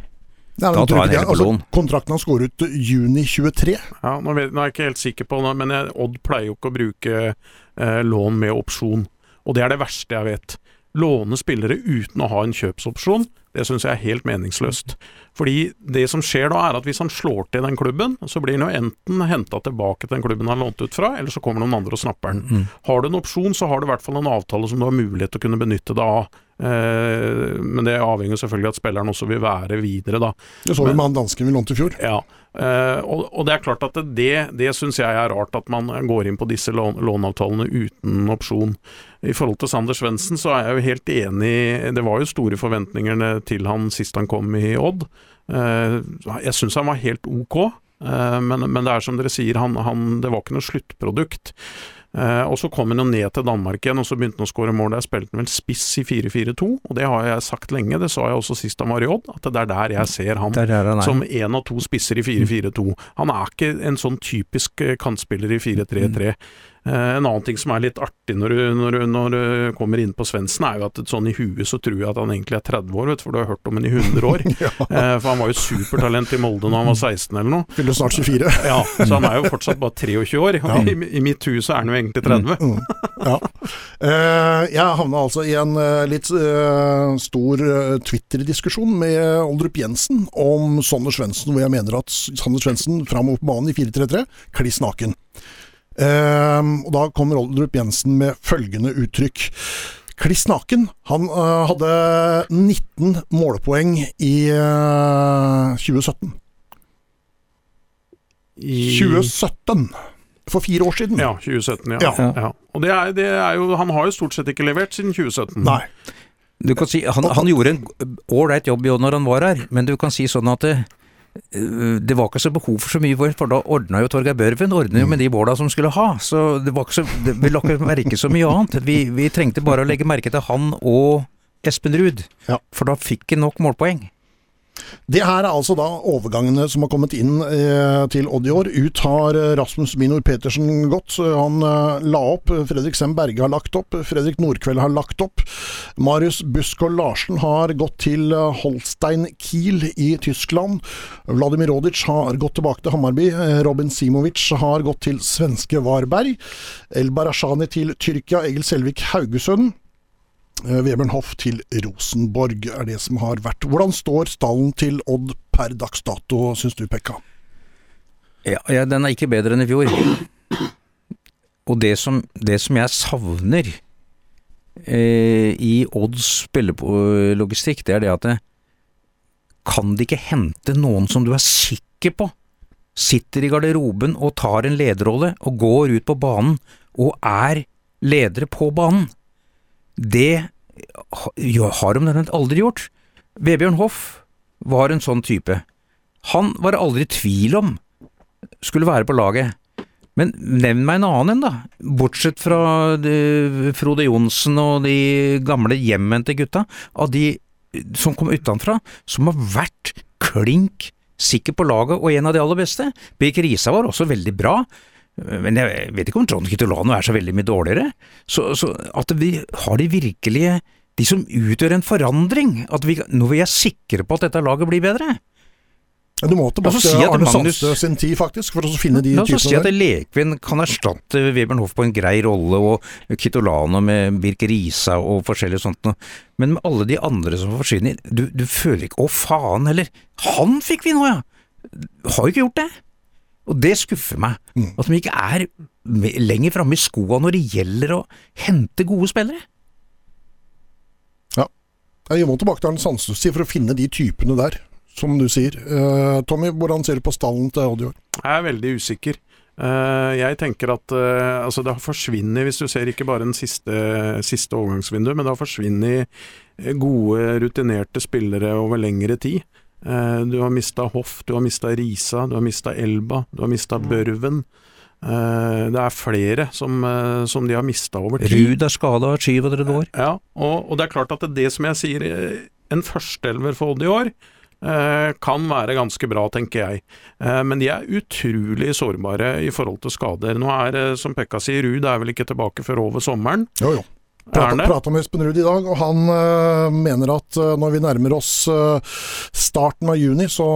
Nei, Da tar jeg på lån. Altså, kontrakten hans går ut juni 23. Ja, nå, vet, nå er jeg ikke helt sikker på det, men jeg, Odd pleier jo ikke å bruke eh, lån med opsjon. Og det er det verste jeg vet. Låne spillere uten å ha en kjøpsopsjon, det syns jeg er helt meningsløst. Fordi det som skjer da, er at hvis han slår til den klubben, så blir han jo enten henta tilbake til den klubben han lånte ut fra, eller så kommer noen andre og snapper den. Har du en opsjon, så har du i hvert fall en avtale som du har mulighet til å kunne benytte deg av. Eh, men det avhenger selvfølgelig av at spilleren også vil være videre, da. Det så vi med han dansken vi lånte i fjor. Ja, eh, og, og det er klart at det, det syns jeg er rart, at man går inn på disse lån, låneavtalene uten opsjon. I forhold til Sander Svendsen så er jeg jo helt enig, det var jo store forventninger til han sist han kom i Odd. Eh, jeg syns han var helt ok, eh, men, men det er som dere sier, han, han, det var ikke noe sluttprodukt. Eh, og så kom han jo ned til Danmark igjen, og så begynte han å skåre mål. Der spilte han vel spiss i 4-4-2, og det har jeg sagt lenge. Det sa jeg også sist han var i Odd, at det er der jeg ser han er han, som én av to spisser i 4-4-2. Han er ikke en sånn typisk kantspiller i 4-3-3. Eh, en annen ting som er litt artig når du, når du, når du kommer inn på Svendsen, er jo at sånn i huet så tror jeg at han egentlig er 30 år, vet for du har hørt om ham i 100 år. ja. for han var jo supertalent i Molde når han var 16 eller noe. Fyller snart 24. Ja, Så han er jo fortsatt bare 23 år. Ja. I, I mitt hue så er han jo egentlig 30. Mm, ja. Eh, jeg havna altså i en eh, litt eh, stor eh, Twitter-diskusjon med Oldrup Jensen om Sander Svendsen, hvor jeg mener at Sander Svendsen Fram på banen i 4-3-3, kliss naken. Eh, og da kommer Oldrup Jensen med følgende uttrykk. Kliss naken. Han eh, hadde 19 målpoeng i eh, 2017. I- 2017! For fire år siden. Ja, 2017, ja. Ja. ja. Og det er, det er jo, han har jo stort sett ikke levert siden 2017. Nei. Du kan si, han, han gjorde en ålreit jobb i år når han var her, men du kan si sånn at det, eh, det var ikke så behov for så mye, for da ordna jo Torgeir Børven ordna jo med de båla som skulle ha, så det var ikke så, det, vi la ikke merke så mye annet. Vi, vi trengte bare å legge merke til han og Espen Ruud, Ja. for da fikk han nok målpoeng. Det her er altså da overgangene som har kommet inn eh, til Odd i år. Ut har eh, Rasmus Minor Petersen gått. Han eh, la opp. Fredrik Sem Berge har lagt opp. Fredrik Nordkveld har lagt opp. Marius Buskår Larsen har gått til eh, Holstein Kiel i Tyskland. Vladimir Rodic har gått tilbake til Hammarby. Eh, Robin Simovic har gått til svenske Varberg. El Barashani til Tyrkia. Egil Selvik Haugesund. Eh, Vebjørn Hoff til Rosenborg er det som har vært. Hvordan står stallen til Odd per dags dato, syns du, Pekka? Ja, ja, den er ikke bedre enn i fjor. Og det som, det som jeg savner eh, i Odds spillelogistikk, det er det at det, kan de ikke hente noen som du er sikker på sitter i garderoben og tar en lederrolle og går ut på banen og er ledere på banen? Det har de nødvendigvis aldri gjort. Vebjørn Hoff var en sånn type. Han var det aldri tvil om skulle være på laget. Men nevn meg en annen en, da. Bortsett fra de, Frode Johnsen og de gamle hjemvendte gutta, av de som kom utenfra, som har vært klink sikker på laget og en av de aller beste. Birk Risa var også veldig bra. Men jeg vet ikke om Trond Kitolano er så veldig mye dårligere. Så, så at vi har de virkelige De som utgjør en forandring. At vi, nå vi jeg sikre på at dette laget blir bedre. Du må tilbake si til Arne Magnus- Sandstø sin tid, faktisk, for å finne de La oss si at Lekvin kan erstatte Webern Hoff på en grei rolle, og Kitolano med Birk Risa og forskjellig sånt noe. Men med alle de andre som forsvinner, du, du føler ikke 'å faen' heller. Han fikk vi nå, ja! Har jo ikke gjort det. Og det skuffer meg. Mm. At de ikke er lenger framme i skoa når det gjelder å hente gode spillere. Ja. Jeg må tilbake til Arne Sandstøs for å finne de typene der, som du sier. Uh, Tommy, hvordan ser du på stallen til Odd i år? Jeg er veldig usikker. Uh, jeg tenker at uh, altså det har forsvunnet, hvis du ser ikke bare den siste, siste overgangsvinduet, men det har forsvunnet gode, rutinerte spillere over lengre tid. Eh, du har mista Hoff, du har mista Risa, du har mista Elba, du har mista Børven. Eh, det er flere som, eh, som de har mista over tid. Ruud er skada i 37 år. Ja, og, og det er klart at det, det som jeg sier, en førsteelver for Odd i år, eh, kan være ganske bra, tenker jeg. Eh, men de er utrolig sårbare i forhold til skader. Nå er, som Pekka sier, Ruud er vel ikke tilbake før over sommeren. Jo, jo. Prata, prata med Espen Ruud i dag, og han uh, mener at uh, når vi nærmer oss uh, starten av juni, så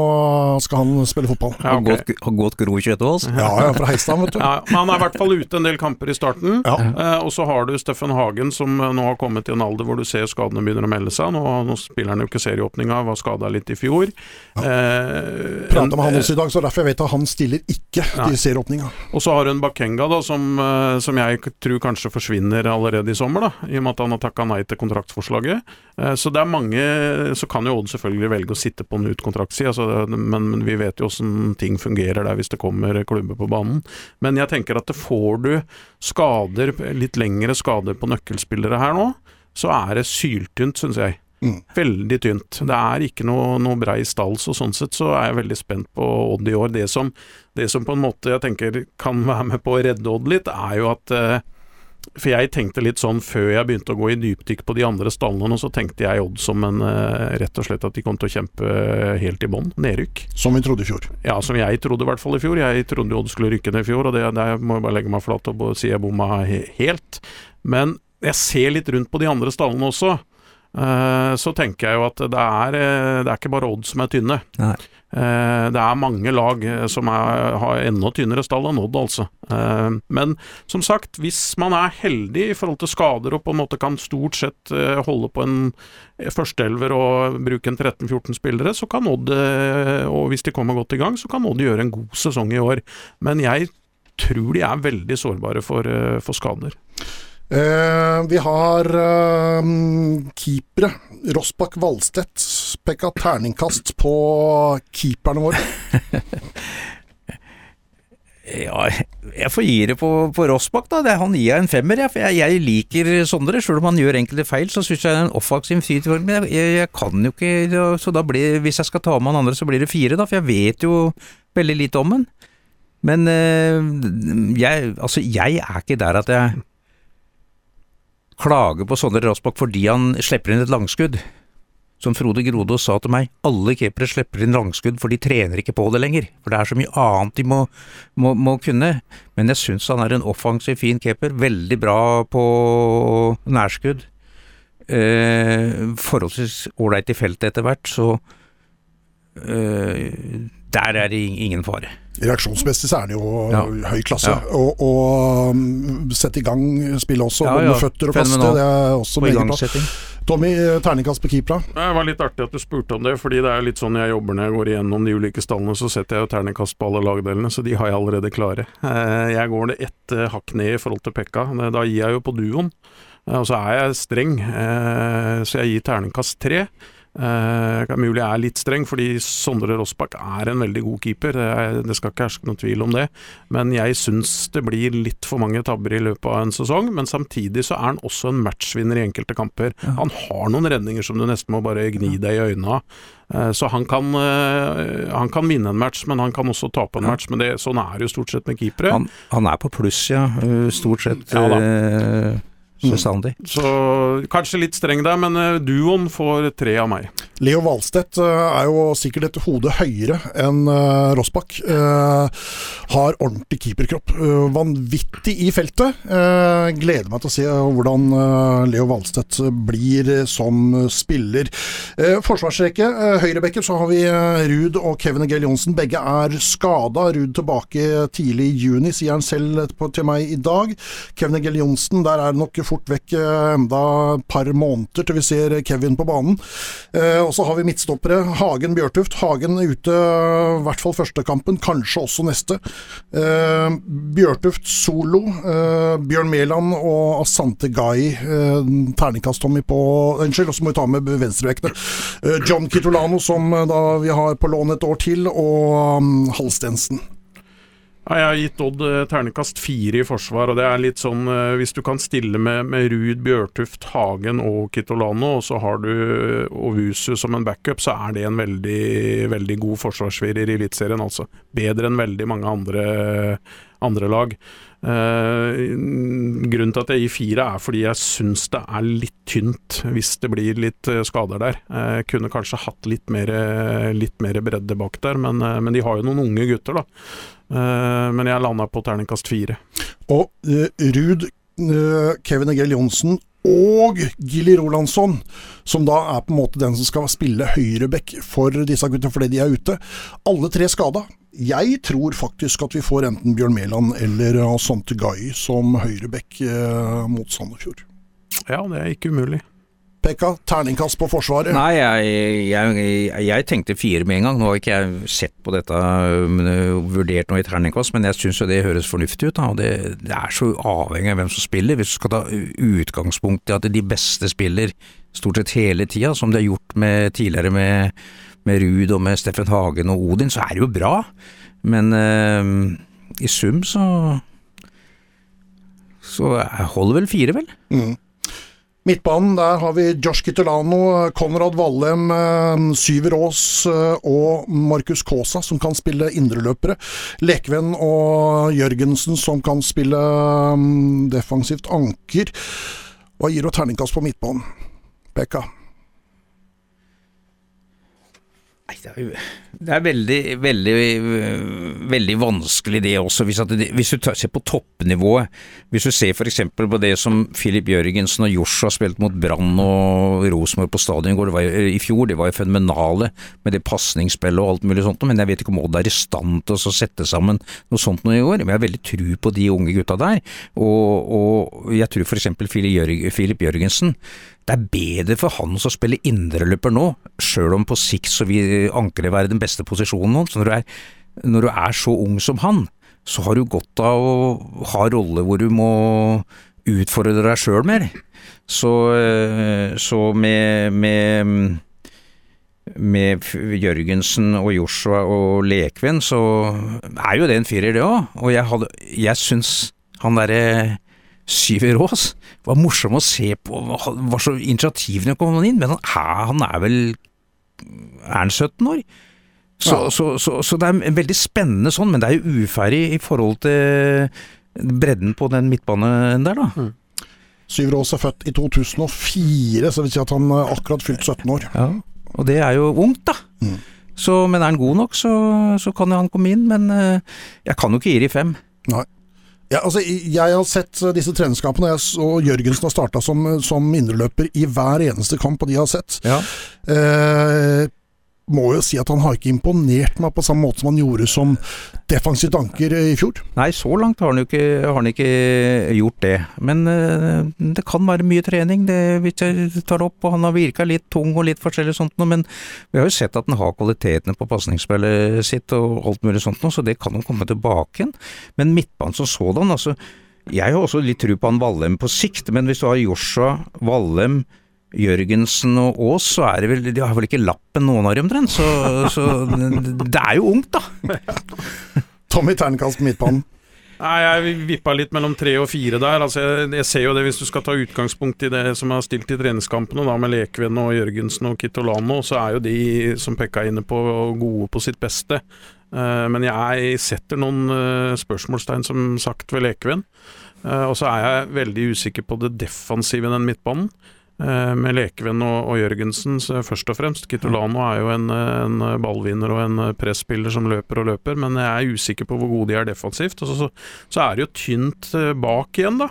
skal han spille fotball. Ja, Har gått, har gått Gro Kjøtvold. Ja, ja, fra Heistad, vet du. Ja, men han er i hvert fall ute en del kamper i starten. Ja. Eh, og så har du Steffen Hagen, som nå har kommet i en alder hvor du ser skadene begynner å melde seg. Nå, nå spiller han jo ikke serieåpninga, var skada litt i fjor. Eh, Prata med han også i dag, så derfor jeg vet at han stiller ikke til serieåpninga. Og så har du en Bakenga da, som, som jeg tror kanskje forsvinner allerede i sommer, da, i og med at han har takka nei til kontraktsforslaget. Eh, Så det er mange Så kan jo Odd selvfølgelig velge å sitte på en ut kontraktsida, altså, men, men vi vet jo åssen ting fungerer der hvis det kommer klubber på banen. Men jeg tenker at det får du skader, litt lengre skader på nøkkelspillere her nå, så er det syltynt, syns jeg. Mm. Veldig tynt. Det er ikke noe, noe brei stall, så sånn sett så er jeg veldig spent på Odd i år. Det som, det som på en måte jeg tenker kan være med på å redde Odd litt, er jo at eh, For jeg tenkte litt sånn før jeg begynte å gå i dypdykk på de andre stallene, så tenkte jeg Odd som en eh, rett og slett at de kom til å kjempe helt i bånn. Nedrykk. Som vi trodde i fjor. Ja, som jeg trodde i hvert fall i fjor. Jeg trodde Odd skulle rykke ned i fjor, og det, der må jeg bare legge meg flat og si jeg bomma helt. Men jeg ser litt rundt på de andre stallene også. Eh, så tenker jeg jo at det er, eh, det er ikke bare Odd som er tynne. Nei. Eh, det er mange lag som er, har enda tynnere stall enn Odd, altså. Men som sagt, hvis man er heldig i forhold til skader og på en måte kan stort sett holde på en førsteelver og bruke en 13-14 spillere, så kan Odd, og hvis de kommer godt i gang, så kan Odd gjøre en god sesong i år. Men jeg tror de er veldig sårbare for, for skader. Eh, vi har eh, keepere. Rossbakk Valstedt. Pekka terningkast på keeperne våre. Ja, jeg får gi det på, på Rossbakk, da. Han gir jeg en femmer, jeg. For jeg, jeg liker Sondre. Selv om han gjør enkelte feil, så syns jeg det er en offensiv fyr. Men jeg, jeg, jeg, kan jo ikke Så da blir Hvis jeg skal ta med han andre, så blir det fire, da. For jeg vet jo veldig lite om han. Men øh, jeg Altså, jeg er ikke der at jeg klager på Sondre Rossbakk fordi han slipper inn et langskudd. Som Frode Grodås sa til meg, alle keepere slipper inn langskudd for de trener ikke på det lenger. For det er så mye annet de må, må, må kunne. Men jeg syns han er en offensiv, fin keeper. Veldig bra på nærskudd. Eh, forholdsvis ålreit i feltet etter hvert, så eh, der er det ingen fare. Reaksjonsmessig så er det jo ja. høy klasse. Ja. Og, og um, sette i gang spillet også, ja, med føtter og kaste. Det er også meget bra. Tommy, terningkast på keepera? Det var litt artig at du spurte om det, fordi det er litt sånn jeg jobber når jeg går igjennom de ulike stallene, så setter jeg jo terningkast på alle lagdelene, så de har jeg allerede klare. Eh, jeg går det ett eh, hakk ned i forhold til Pekka. Da gir jeg jo på duoen. Eh, og så er jeg streng, så jeg gir terningkast tre. Uh, mulig jeg er litt streng, fordi Sondre Rossbakk er en veldig god keeper. Det, det skal ikke herske noen tvil om det. Men jeg syns det blir litt for mange tabber i løpet av en sesong. Men samtidig så er han også en matchvinner i enkelte kamper. Ja. Han har noen redninger som du nesten må bare gni deg i øynene av. Uh, så han kan, uh, han kan, vinne en match, men han kan også tape en ja. match. Men det, sånn er det jo stort sett med keepere. Han, han er på pluss, ja. Stort sett. Ja, da. Bestandig. Mm. Så kanskje litt streng der, men uh, duoen får tre av meg. Leo Valstedt uh, er jo sikkert et hode høyere enn uh, Rossbakk. har ordentlig keeperkropp. vanvittig i feltet. gleder meg til å se hvordan Leo Valstedt blir som spiller. forsvarsrekke, Høyrebekken så har vi Ruud og Kevin Egel Johnsen. Begge er skada. Ruud tilbake tidlig i juni, sier han selv til meg i dag. Kevin Egel Johnsen, der er nok fort vekk eh, enda et par måneder til vi ser Kevin på banen. Eh, og så har vi midtstoppere. Hagen Bjørtuft. Hagen ute i hvert fall første kampen, kanskje også neste. Eh, Bjørtuft solo. Bjørn Mæland og Asante Gai. Terningkast Tommy på Unnskyld, og så må vi ta med venstrevektene. John Kitolano, som da vi har på lån et år til, og um, Halstensen. Jeg har gitt Odd eh, ternekast fire i forsvar, og det er litt sånn eh, Hvis du kan stille med, med Ruud, Bjørtuft, Hagen og Kitolano, og så har du eh, Ovusu som en backup, så er det en veldig, veldig god forsvarsfirer i Eliteserien, altså. Bedre enn veldig mange andre, andre lag. Eh, grunnen til at jeg gir fire, er fordi jeg syns det er litt tynt hvis det blir litt skader der. Jeg kunne kanskje hatt litt mer, litt mer bredde bak der, men, men de har jo noen unge gutter, da. Eh, men jeg landa på terningkast fire. Og uh, Ruud, uh, Kevin Egil Johnsen og Gilly Rolandsson, som da er på en måte den som skal spille høyreback for disse gutta fordi de er ute. Alle tre skada. Jeg tror faktisk at vi får enten Bjørn Mæland eller Asante Gai som høyreback uh, mot Sandefjord. Ja, det er ikke umulig. Pekka, terningkast på Forsvaret? Nei, jeg, jeg, jeg, tenkte fire med en gang. Nå har ikke jeg sett på dette vurdert noe i terningkast, men jeg syns jo det høres fornuftig ut. Da. og det, det, er så avhengig av hvem som spiller. Hvis du skal ta utgangspunkt i at de beste spiller stort sett hele tida, som det har gjort med, tidligere med, med Ruud og med Steffen Hagen og Odin, så er det jo bra. Men øh, i sum så så holder vel fire, vel. Mm. Midtbanen, der har vi Josh Kitolano, Konrad Vallem, eh, Syver Aas eh, og Markus Kaasa, som kan spille indreløpere. Lekvenn og Jørgensen, som kan spille mm, defensivt anker. Hva gir du terningkast på midtbanen? Pekka? Det er, veldig, veldig, veldig vanskelig det også. Hvis, det, hvis du tar, ser på toppnivået, hvis du ser f.eks. på det som Filip Jørgensen og Joshua spilte mot Brann og Rosenborg på stadion i fjor, det var jo fenomenale med det pasningsspillet og alt mulig sånt, men jeg vet ikke om Odd er i stand til å sette sammen noe sånt noe i år. Men jeg har veldig tru på de unge gutta der, og, og jeg tror f.eks. Filip Jørgensen det er bedre for han å spille indreløper nå, sjøl om på sikt så vil ankeret være den beste posisjonen hans. Når, når, du er så ung som han, så har du godt av å ha rolle hvor du må utfordre deg sjøl mer. Så, eh, så med, med med Jørgensen og Joshua og Lekven, så er jo det en firer, det òg. Og jeg, hadde, jeg syns han derre Syver Aas var morsom å se på, var så initiativene kom han inn, men han, han er vel Er han 17 år? Så, ja. så, så, så, det er veldig spennende sånn, men det er jo uferdig i forhold til bredden på den midtbanen der, da. Mm. Syver Aas er født i 2004, så det vil si at han akkurat fylt 17 år. Ja. Og det er jo ungt, da. Mm. Så, men er han god nok, så, så kan jo han komme inn. Men uh, jeg kan jo ikke gi de fem. Nei. Ja, altså, jeg har sett disse treningskampene, og Jørgensen har starta som, som indreløper i hver eneste kamp, og de har sett. Ja. Eh, må jo si at han har ikke imponert meg på samme måte som han gjorde som defensivt anker i fjor. Nei, så langt har han jo ikke, han ikke gjort det. Men uh, det kan være mye trening, det, hvis jeg tar opp. Og han har virka litt tung og litt forskjellig sånt noe. Men vi har jo sett at han har kvalitetene på pasningsspillet sitt og alt mulig sånt noe, så det kan jo komme tilbake igjen. Men midtbanen som sådan, altså. Jeg har også litt tro på han Vallem på sikt, men hvis du har Joshua, Vallem, Jørgensen og Aas, så er det vel De har vel ikke lappen noen av dem omtrent, så, så, det er jo ungt, da. Tommy ternekast på midtbanen. Nei, Jeg vippa litt mellom tre og fire der. Altså, jeg, jeg, ser jo det Hvis du skal ta utgangspunkt i det som er stilt i treningskampene, da med Lekven og Jørgensen og Kitolano, så er jo de, som Pekka er inne på, gode på sitt beste. Uh, men jeg setter noen uh, spørsmålstegn, som sagt, ved Lekven. Uh, og så er jeg veldig usikker på det defensive i den midtbanen. Eh, med Lekevenn og, og, Jørgensen først og fremst. Kitolano er jo en, en ballvinner og en presspiller som løper og løper, men jeg er usikker på hvor gode de er defensivt. Så, så, så er det jo tynt eh, bak igjen, da.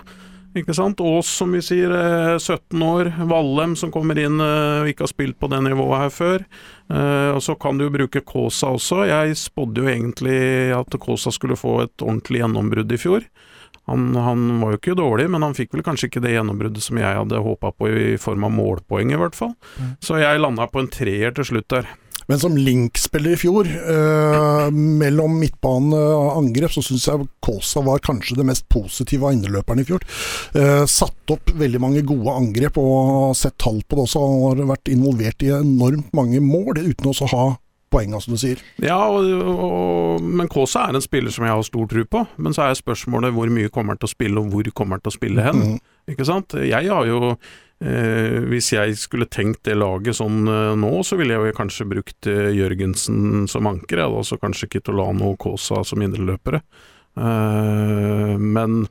Ikke sant? Aas, som vi sier, 17 eh, år. Vallem, som kommer inn og ikke har spilt på det nivået her før. Og så kan du bruke Kaasa også. Jeg spådde jo egentlig at Kaasa skulle få et ordentlig gjennombrudd i fjor. Han, han, var jo ikke dårlig, men han fikk vel kanskje ikke det gjennombruddet som jeg hadde håpa på i form av målpoeng, i hvert fall. Mm. Så jeg landa på en treer til slutt der. Men som Link-spiller i fjor, eh, mellom midtbane og angrep, så syns jeg Kaasa var kanskje det mest positive av indreløperne i fjor. Eh, satt opp veldig mange gode angrep og sett tall på det også. og har vært involvert i enormt mange mål, uten å ha poengene, som du sier. Ja, og, og, men Kaasa er en spiller som jeg har stor tro på. Men så er spørsmålet hvor mye kommer han til å spille, og hvor kommer han til å spille hen. Mm. Ikke sant? Jeg har jo eh, Hvis jeg skulle tenkt det laget sånn eh, nå, så ville jeg jo kanskje brukt eh, Jørgensen som anker. Hadde også kanskje Kitolano og Kaasa som indreløpere. Eh, men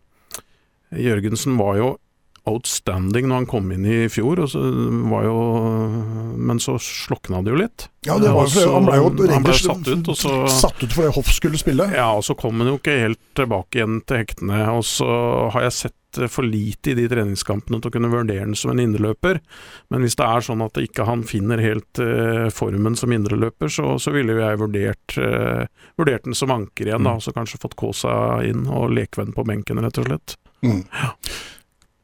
Jørgensen var jo outstanding når han kom inn i fjor, og så var jo, men så slokna det jo litt. Ja, det var, så, Han ble jo han ble satt ut, så, satt ut fordi Hoff skulle spille. Ja, og så kom han jo ikke helt tilbake igjen til hektene. Og så har jeg sett for lite i de treningskampene til å kunne vurdere den som en indreløper. Men hvis det er sånn at ikke han finner helt uh, formen som indreløper, så, så ville jeg vurdert, uh, vurdert den som anker igjen, da. Mm. Så kanskje fått Kaasa inn og Lekvenn på benken, rett og slett. Mm. Ja.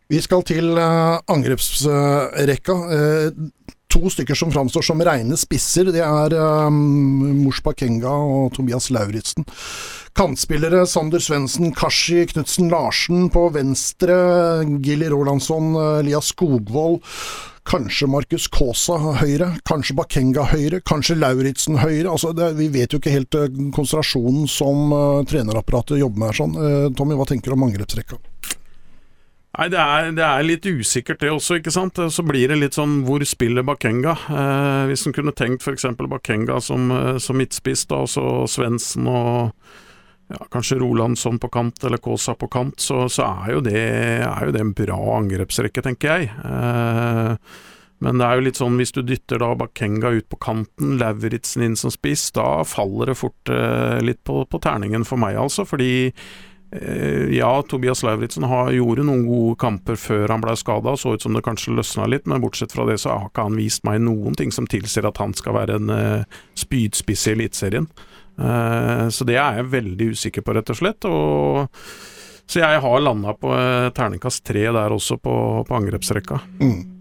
Vi skal til uh, angrepsrekka. Uh, to stykker som framstår som reine spisser. Det er um, Mors Bakenga og Tobias Lauritzen. Kantspillere Sander Svendsen, Kashi Knutsen Larsen på venstre. Gilly Rolandsson, Elias Skogvold. Kanskje Markus Kaasa høyre, kanskje Bakenga høyre, kanskje Lauritzen høyre. Altså, det, vi vet jo ikke helt konsentrasjonen som uh, trenerapparatet jobber med her. Sånn. Uh, Tommy, hva tenker du om angrepsrekka? Nei, det er, det er, litt usikkert det også, ikke sant. Så blir det litt sånn hvor spiller Bakenga? Eh, hvis en kunne tenkt f.eks. Bakenga som, eh, som midtspiss, da, og så Svendsen og ja, kanskje Rolandsson på kant, eller Kaasa på kant, så, så er, jo det, er, jo det, en bra angrepsrekke, tenker jeg. Eh, men det er jo litt sånn, hvis du dytter da Bakenga ut på kanten, Lauritzen inn som spiss, da faller det fort eh, litt på, på terningen for meg, altså. Fordi ja, Tobias Lauritzen gjorde noen gode kamper før han ble skada, så ut som det kanskje løsna litt, men bortsett fra det så har ikke han vist meg noen ting som tilsier at han skal være en uh, spydspiss i Eliteserien. Uh, så det er jeg veldig usikker på, rett og slett. Og, så jeg har landa på terningkast tre der også, på, på angrepsrekka. Mm.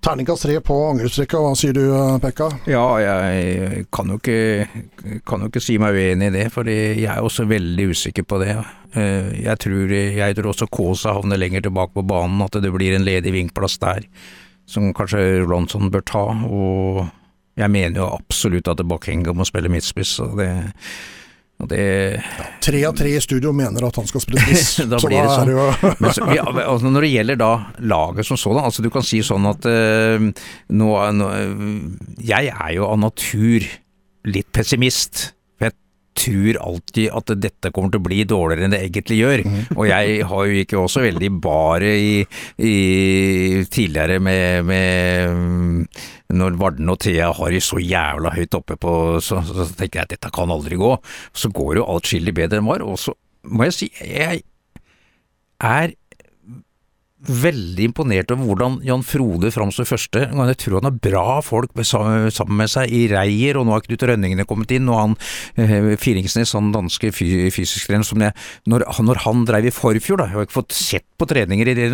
Terningkast tre på angrepsrekka, hva sier du Pekka? Ja, jeg kan jo, ikke, kan jo ikke si meg uenig i det, for jeg er også veldig usikker på det. Eh, jeg tror, jeg tror også Kaasa havner lenger tilbake på banen, at det blir en ledig vinkplass der, som kanskje Ronson bør ta. og Jeg mener jo absolutt at Bakenga må spille midtspiss, og det, det Tre av tre i studio mener at han skal spille spiss. Da så blir det sånn. Men så, ja, altså når det gjelder da laget som sådan, altså du kan si sånn at uh, nå, nå Jeg er jo av natur litt pessimist. Tror alltid at dette kommer til å bli dårligere enn det egentlig gjør. Og jeg har jo ikke også veldig bare i, i tidligere med, med mm, når Varden og Thea har de så jævla høyt oppe på så, så tenker jeg at dette kan aldri gå. Så går jo atskillig bedre enn var. Og så må jeg si, jeg er veldig imponert over hvordan Jan Frode framstår første gang. Jeg tror han har bra folk sammen med seg i Reier, og nå har Knut Rønningene kommet inn, og han eh, Firingsnes, han danske fy, fysisk trener, som jeg når, når han dreiv i forfjor, da, jeg har ikke fått sett på treninger i det,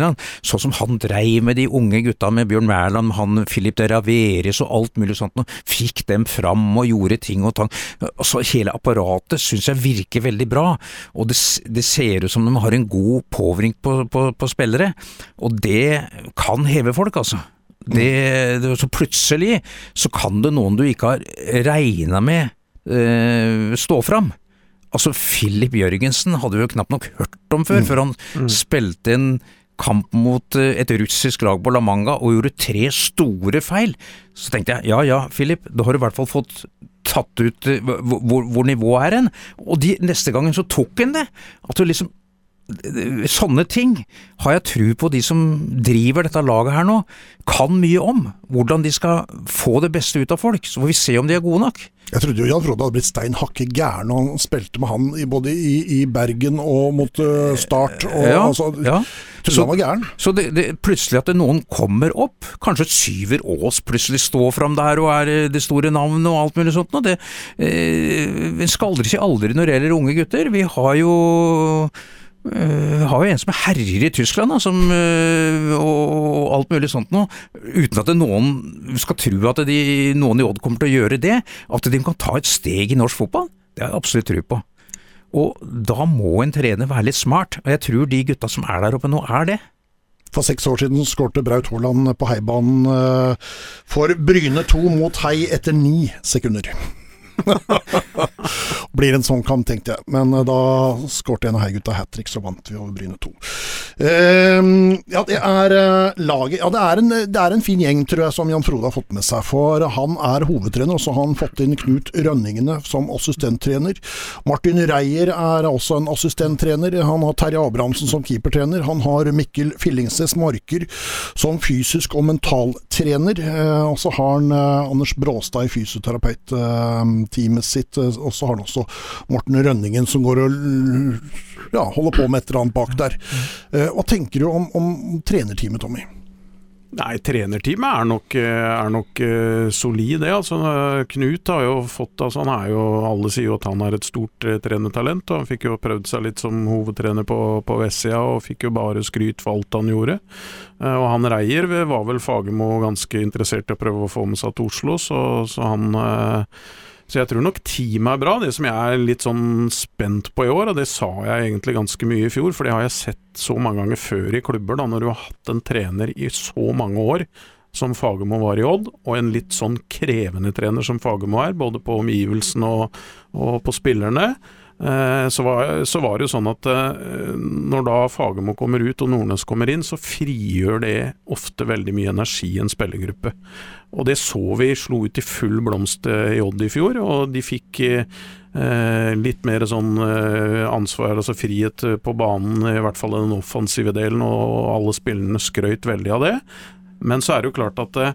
sånn som han dreiv med de unge gutta, med Bjørn Mæland, han Philip de Raveres og alt mulig sånt, og fikk dem fram og gjorde ting og tang. Altså, hele apparatet syns jeg virker veldig bra, og det, det ser ut som de har en god påvirkning på, på, på spillere. Og det kan heve folk, altså. Det, det, så plutselig så kan det noen du ikke har regna med eh, stå fram. Altså, Philip Jørgensen hadde vi jo knapt nok hørt om før, før han spilte en kamp mot eh, et russisk lag på La Manga og gjorde tre store feil. Så tenkte jeg ja ja, Philip, da har du i hvert fall fått tatt ut eh, hvor, hvor nivået er hen. Og de, neste gangen så tok han det. At du liksom Sånne ting har jeg tro på de som driver dette laget her nå, kan mye om. Hvordan de skal få det beste ut av folk. Så får vi se om de er gode nok. Jeg trodde jo Jan Frode hadde blitt stein hakke gæren når han spilte med han i, både i, i Bergen og mot eh, Start. Og, Ja, altså, ja. Trodde Så- han var gæren. Så det, det, plutselig at det noen kommer opp, kanskje Syver Aas plutselig står fram der og er eh, det store navnet og alt mulig sånt noe. Det eh, skal aldri si aldri når det gjelder unge gutter. Vi har jo eh, har jo en som herjer i Tyskland, da, som, uh, og alt mulig sånt noe, uten at noen skal tro at de, noen i Odd kommer til å gjøre det. At de kan ta et steg i norsk fotball, det har jeg absolutt tro på. Og da må en trener være litt smart, og jeg tror de gutta som er der oppe nå, er det. For seks år siden skårte Braut Haaland på heibanen eh, for Bryne 2 mot Hei etter ni sekunder. Blir en sånn kamp, tenkte jeg. Men eh, da skårte en av Hei-gutta hat trick, så vant vi over Bryne 2. Uh, ja, det er uh, laget Ja, det er, en, det er en fin gjeng, tror jeg, som Jan Frode har fått med seg. For han er hovedtrener, og så har han fått inn Knut Rønningene som assistenttrener. Martin Reier er også en assistenttrener. Han har Terje Abrahamsen som keepertrener. Han har Mikkel Fillingsnes Marker som fysisk og mentaltrener. Uh, og så har han Anders Bråstad i fysioterapeutteamet sitt. Eh, og så har han også Morten Rønningen som går og ja, holder på med et eller annet bak der. Eh, hva tenker du om, om trenerteamet, Tommy? Nei, trenerteamet er nok, eh, er nok solid, det. Altså, Knut har jo fått altså, han er jo, Alle sier jo at han er et stort trenertalent. og Han fikk jo prøvd seg litt som hovedtrener på, på vestsida, og fikk jo bare skryt for alt han gjorde. Og han Reier var vel Fagermo ganske interessert i å prøve å få med seg til Oslo, så, så han eh, så jeg tror nok teamet er bra. Det som jeg er litt sånn spent på i år, og det sa jeg egentlig ganske mye i fjor, for det har jeg sett så mange ganger før i klubber, da, når du har hatt en trener i så mange år som Fagermo var i Odd, og en litt sånn krevende trener som Fagermo er, både på omgivelsene og, og på spillerne. Eh, så, var, så var det jo sånn at eh, når da Fagermo kommer ut og Nordnes kommer inn, så frigjør det ofte veldig mye energi i en spillergruppe. Og det så vi slo ut i full blomst eh, i Odd i fjor, og de fikk eh, litt mer sånn eh, ansvar, altså frihet eh, på banen, i hvert fall den offensive delen, og alle spillerne skrøyt veldig av det. Men så er det jo klart at eh,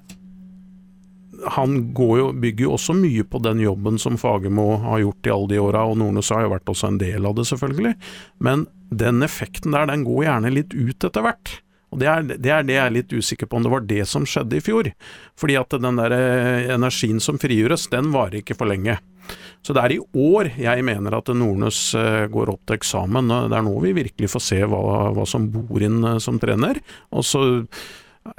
han jo, bygger jo også mye på den jobben som Fagermo har gjort i alle de åra, og Nordnes har jo vært også en del av det, selvfølgelig. Men den effekten der, den går gjerne litt ut etter hvert. Og det er, det er det jeg er litt usikker på om det var det som skjedde i fjor. Fordi at den der eh, energien som frigjøres, den varer ikke for lenge. Så det er i år jeg mener at Nordnes eh, går opp til eksamen. Det er nå vi virkelig får se hva, hva som bor inn eh, som trener. Og så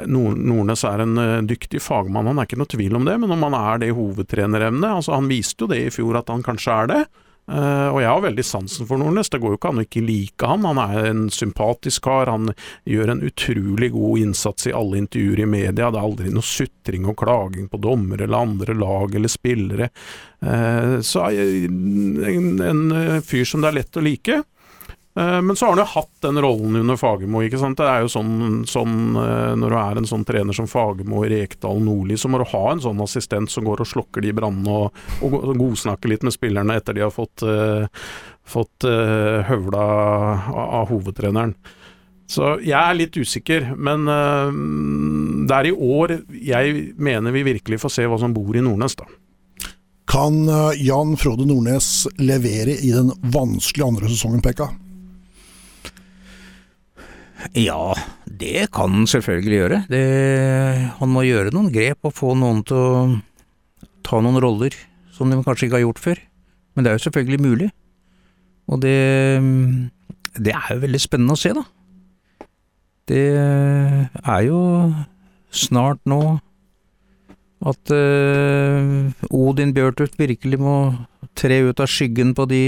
Nordnes er en dyktig fagmann, han er ikke noe tvil om det, men om han er det i hovedtrenerevne altså Han viste jo det i fjor at han kanskje er det. Uh, og jeg har veldig sansen for Nordnes. Det går jo ikke an å ikke like han. Han er en sympatisk kar. Han gjør en utrolig god innsats i alle intervjuer i media. Det er aldri noe sutring og klaging på dommere eller andre lag eller spillere. Uh, så en, en fyr som det er lett å like. Eh, men så har han jo hatt den rollen under Fagermo. Det er jo sånn, sånn, eh, Når du er en sånn trener som Fagermo Rekdal Nordli, så må du ha en sånn assistent som går og slokker de brannene og, og godsnakker litt med spillerne etter de har fått, uh, fått høvla av, hovedtreneren. Så jeg er litt usikker, men det er i år jeg mener vi virkelig får se hva som bor i Nordnes, da. Kan Jan Frode Nordnes levere i den vanskelige andre sesongen, Pekka? Ja, det kan han selvfølgelig gjøre. Det, han må gjøre noen grep og få noen til å ta noen roller som de kanskje ikke har gjort før. Men det er jo selvfølgelig mulig. Og det, det er jo veldig spennende å se, da. Det er jo snart nå at uh, Odin Bjørtuft virkelig må tre ut av skyggen på de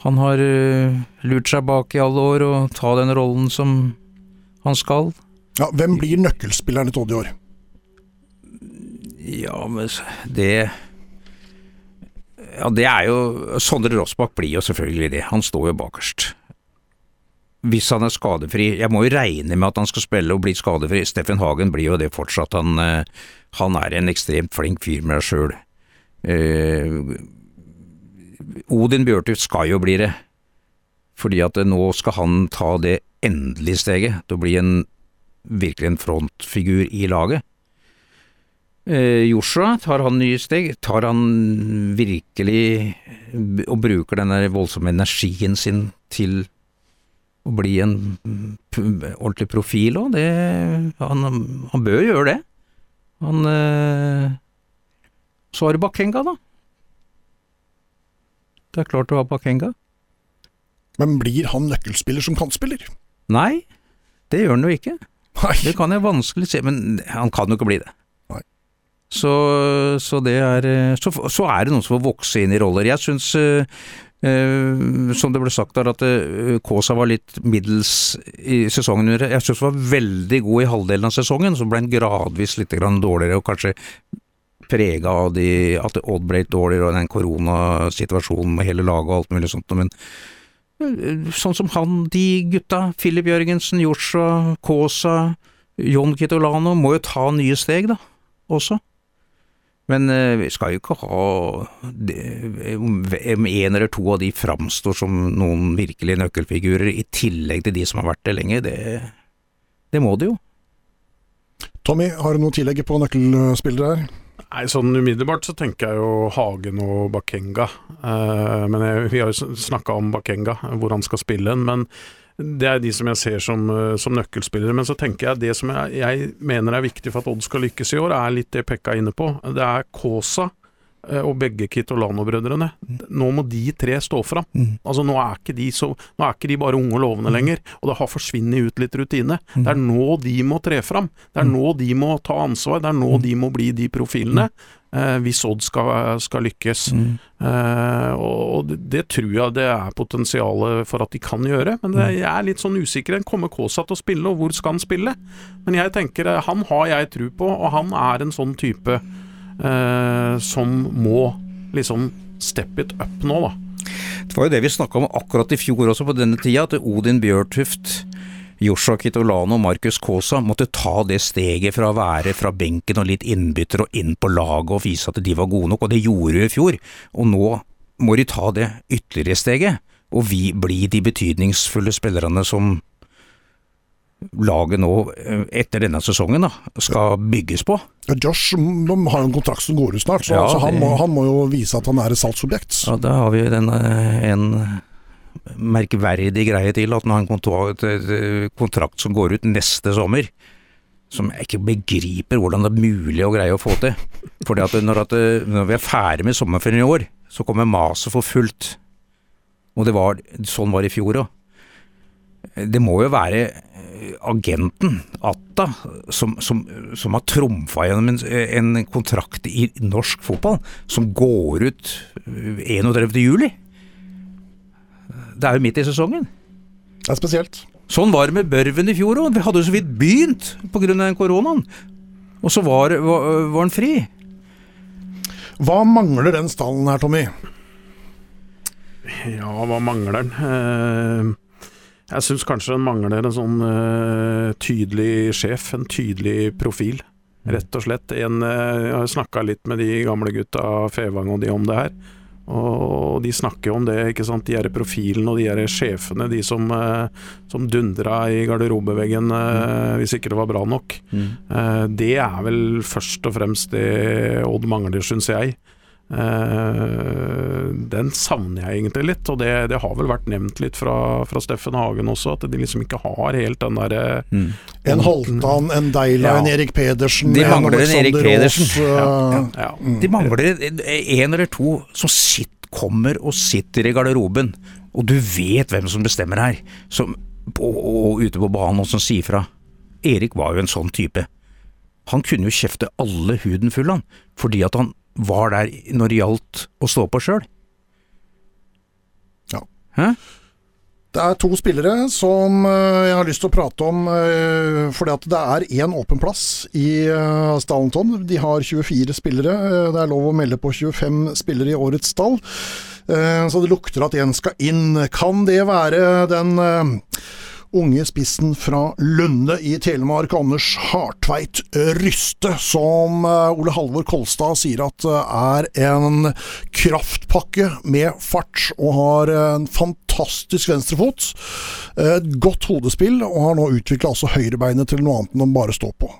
han har uh, lurt seg bak i alle år og ta den rollen som han skal. Ja, Hvem blir nøkkelspilleren i Todd i år? Ja, men det Ja, det er jo Sondre Rossbakk blir jo selvfølgelig det. Han står jo bakerst. Hvis han er skadefri. Jeg må jo regne med at han skal spille og bli skadefri. Steffen Hagen blir jo det fortsatt. Han, uh, han er en ekstremt flink fyr med seg sjøl. Odin Bjørtuft skal jo bli det, fordi at nå skal han ta det endelige steget til å bli en virkelig en frontfigur i laget. Eh, Joshua, tar han nye steg? Tar han virkelig og bruker den voldsomme energien sin til å bli en ordentlig profil òg? Han, han bør gjøre det. Han eh, Så har du Bakenga, da. Det er klart du har Bakenga. Men blir han nøkkelspiller som kantspiller? Nei, det gjør han jo ikke. Nei. Det kan jeg vanskelig se, men han kan jo ikke bli det. Så, så det er så, så, er det noen som får vokse inn i roller. Jeg syns uh, uh, som det ble sagt der, at uh, Kaasa var litt middels i sesongen. Jeg syns han var veldig god i halvdelen av sesongen, så ble han gradvis litt dårligere, og kanskje prega av de, at Odd ble litt dårligere og den koronasituasjonen med hele laget og alt mulig sånt. Men eh, sånn som han, de gutta, Filip Jørgensen, Joshua, Kaasa, John Kitolano, må jo ta nye steg, da, også. Men eh, vi skal jo ikke ha Om en eller to av de framstår som noen virkelige nøkkelfigurer, i tillegg til de som har vært det lenge, det, det må det jo. Tommy, har du noe tillegg på nøkkelspillere her? Nei, sånn Umiddelbart så tenker jeg jo Hagen og Bakenga. Uh, men jeg, Vi har jo snakka om Bakenga, hvor han skal spille en. Men det er de som jeg ser som, uh, som nøkkelspillere. Men så tenker jeg det som jeg, jeg, mener er viktig for at Odd skal lykkes i år, er litt det Pekka er inne på. Det er Eh, og begge Kitolano-brødrene. Nå må de tre stå fram. Mm. Altså, nå er, ikke de så, nå er ikke de bare unge og lovende mm. lenger, og det har forsvunnet ut litt rutine. Mm. Det er nå de må tre fram. Det er mm. nå de må ta ansvar. Det er nå mm. de må bli de profilene. Eh, hvis Odd skal, skal lykkes. Eh, og det, tror jeg det er potensialet for at de kan gjøre. Men det, jeg er litt sånn usikker. Kommer Kaasa til å spille, og hvor skal han spille? Men jeg tenker, eh, han har jeg tro på, og han er en sånn type eh, som må liksom step it up nå, da. Det var jo det vi snakka om akkurat i fjor også på denne tida, at Odin Bjørtuft Joshua Kitolano og Markus Kaasa måtte ta det steget fra å være fra benken og litt innbytter og inn på laget og vise at de var gode nok, og det gjorde de i fjor. Og nå må de ta det ytterligere steget, og vi blir de betydningsfulle spillerne som laget nå, eh, etter denne sesongen, da, skal bygges på. Josh har jo en kontrakt som går ut snart, så, ja, altså, han, må, han, må, jo vise at han er et salgsobjekt. Ja, da har vi den, en merkverdig greie til, at han har en kontrakt, kontrakt som går ut neste sommer. Som jeg ikke begriper hvordan det er mulig å greie å få til. For når, at, når vi er ferdig med sommerferien i år, så kommer maset for fullt. Og det var, sånn var det i fjor òg. Det må jo være agenten, Atta, som, som, som har trumfa gjennom en, en, kontrakt i norsk fotball som går ut 31. juli. det er jo midt i sesongen. Det er spesielt. Sånn var det med Børven i fjor òg. Vi hadde jo så vidt begynt pga. koronaen. Og så var, var, var han fri. Hva mangler den stallen her, Tommy? Ja, hva mangler den? Jeg syns kanskje den mangler en sånn uh, tydelig sjef, en tydelig profil. Rett og slett. En, uh, jeg har snakka litt med de gamle gutta, Fevang og de, om det her. Og de snakker om det, ikke sant. De her profilene og de her sjefene, de som, uh, som dundra i garderobeveggen eh, hvis ikke det var bra nok. Eh, det er vel først og fremst det Odd mangler, syns jeg. Eh, den savner jeg egentlig litt, og det, det har vel vært nevnt litt fra, fra Steffen Hagen også, at de liksom ikke har helt den derre En Holtan, en Deila, Ja. en Erik Pedersen, De mangler en Erik Pedersen. Aas, ja. ja. De mangler en eller to som sitt, kommer og sitter i garderoben, og du vet hvem som bestemmer her, som, og, og ute på banen og som sier fra. Erik var jo en sånn type. Han kunne jo kjefte alle huden full, han, fordi at han var der når det gjaldt å stå på sjøl. Ja. Hæ? Det er to spillere som øh, jeg har lyst til å prate om, øh, fordi at det er én åpen plass i øh, Stallenton. De har 24 spillere. Det er lov å melde på 25 spillere i årets stall. Eh, Så det lukter at én skal inn. Kan det være den unge spissen fra Lunde i Telemark, Anders Hartveit Ryste, som eh, Ole Halvor Kolstad sier at eh, er en kraftpakke med fart og har en fantastisk venstrefot. eh, Et godt hodespill, og har nå utvikla altså høyrebeinet til noe annet enn å bare stå på.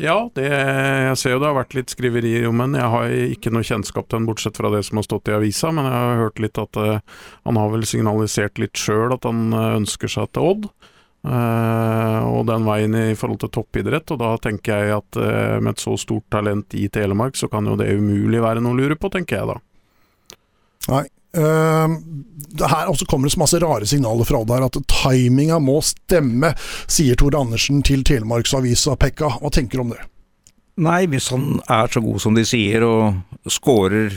Ja, det, jeg ser jo det har vært litt skriverier om henne, Jeg har ikke noe kjennskap til den, bortsett fra det som har stått i avisa, men jeg har hørt litt at uh, han har vel signalisert litt sjøl at han eh, ønsker seg til Odd. Uh, og den veien i forhold til toppidrett, og da tenker jeg at uh, med et så stort talent i Telemark, så kan jo det umulig være noe å lure på, tenker jeg da. Nei. Eh, her også kommer det så masse rare signaler fra Odd her, at timinga må stemme, sier Tore Andersen til Telemarksavisa. Pekka, hva tenker du om det? Nei, hvis han er så god som de sier, og scorer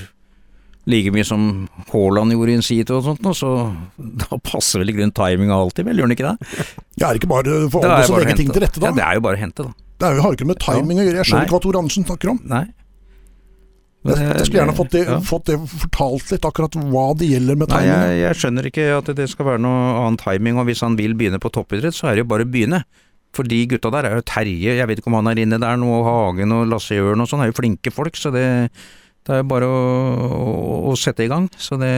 like mye som Haaland gjorde i en situ og sånt, så da passer vel i grunnen timinga alltid, vel, gjør den ikke det? Jeg er ikke bare for Det Odd å legge ting til rette, da. Ja, det er jo bare å hente, da. Det er jo, har ikke noe med timing å gjøre. Jeg skjønner Nei. ikke hva Tore Andersen snakker om. Nei. Jeg, jeg skulle gjerne fått det, Ja. fått det fortalt litt, akkurat hva det gjelder med Nei, timing. jeg, jeg skjønner ikke at det skal være noe annen timing, og hvis han vil begynne på toppidrett, så er det jo bare å begynne. For de gutta der er jo Terje, jeg vet ikke om han er inne der nå, og Hagen og Lasse Jørn og sånn, er jo flinke folk, så det, det er jo bare å, å, å sette i gang. Så det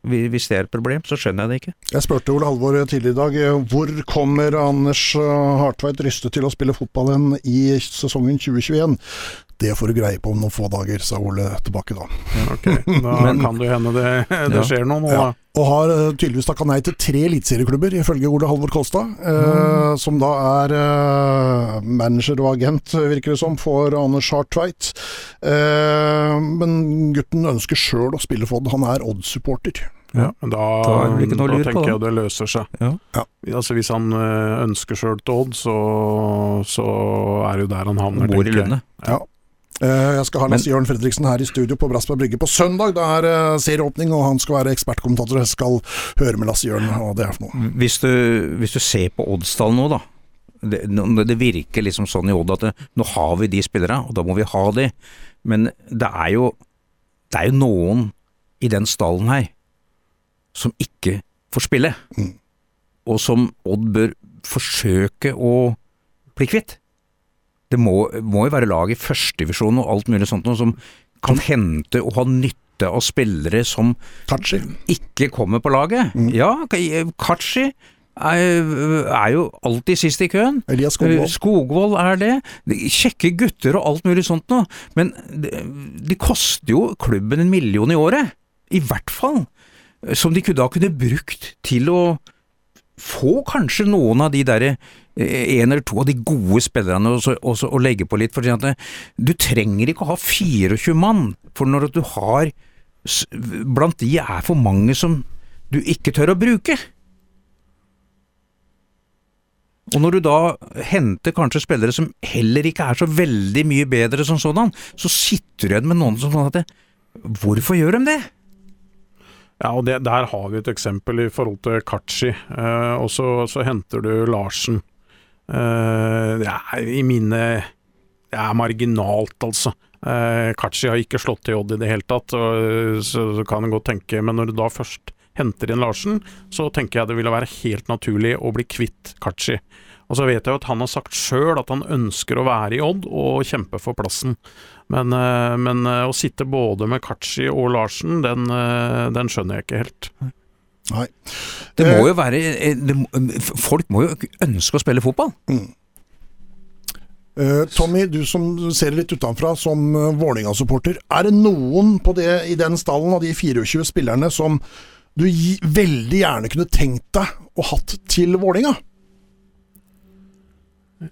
Hvis det er et problem, så skjønner jeg det ikke. Jeg spurte Ole Halvor tidligere i dag eh, hvor kommer Anders Hartveit Ryste til å spille fotball hen i sesongen 2021. Det får du greie på om noen få dager, sa Ole tilbake da. Ok, Da Men- kan det jo hende det, det Ja. skjer noe nå, Ja. da. Og har eh, tydeligvis takka nei til tre eliteserieklubber, ifølge Ole Halvor Kolstad. Eh, Som da er eh, manager og agent, virker det som, for Anders Hartveit. Eh, men gutten ønsker sjøl å spille for det. Han er Odd-supporter. Ja, men da, Da da tenker det. jeg det løser seg. Ja. Ja. Altså Hvis han øh, ønsker sjøl til Odd, så, så er det jo der han havner. Bor i. Lunde. Ja. Eh, Jeg skal ha Lars Jørn Fredriksen her i studio på Brassberg Brygge på søndag. Det er eh, serieåpning, og han skal være ekspertkommentator. Jeg skal høre med Lasse Jørn hva det er for noe. Hvis du, hvis du ser på Oddsdal nå, da. Det, det virker liksom sånn i Odd at det, nå har vi de spillerne, og da må vi ha de. Men det er jo, det er jo noen i den stallen her som ikke får spille. Mm. Og som Odd bør forsøke å bli kvitt. Det må, må jo være lag i førstedivisjon og alt mulig sånt noe som kan hente og ha nytte av spillere som Kachi. ikke kommer på laget. Mm. Ja, Kachi er, jo alltid sist i køen. Elias Eh, Skogvold. Skogvold er det. Kjekke gutter og alt mulig sånt noe. Men de, de koster jo klubben en million i året. I hvert fall. Som de da kunne brukt til å få kanskje noen av de derre en eller to av de gode spillerne å legge på litt. For at du trenger ikke å ha 24 mann, for når du har Blant de er for mange som du ikke tør å bruke. Og når du da henter kanskje spillere som heller ikke er så veldig mye bedre som sådan, så sitter du igjen med noen som sånn at det, Hvorfor gjør de det? Ja, og det, Der har vi et eksempel i forhold til Kachi. Eh, og så, så, henter du Larsen. Eh, det er i mine Det er marginalt, altså. Eh, Kachi har ikke slått til Odd i det hele tatt, og, så, så kan en godt tenke Men når du da først henter inn Larsen, så tenker jeg det ville være helt naturlig å bli kvitt Kachi. Og så vet jeg jo at han har sagt sjøl at han ønsker å være i Odd og kjempe for plassen. Men, eh, men eh, å sitte både med Kachi og Larsen, den, eh, den skjønner jeg ikke helt. Nei. Det må jo være det, Folk må jo ønske å spille fotball. Mm. Tommy, du som ser litt utenfra som Vålerenga-supporter. Er det noen på det, i den stallen av de 24 spillerne som du veldig gjerne kunne tenkt deg å hatt til Vålerenga?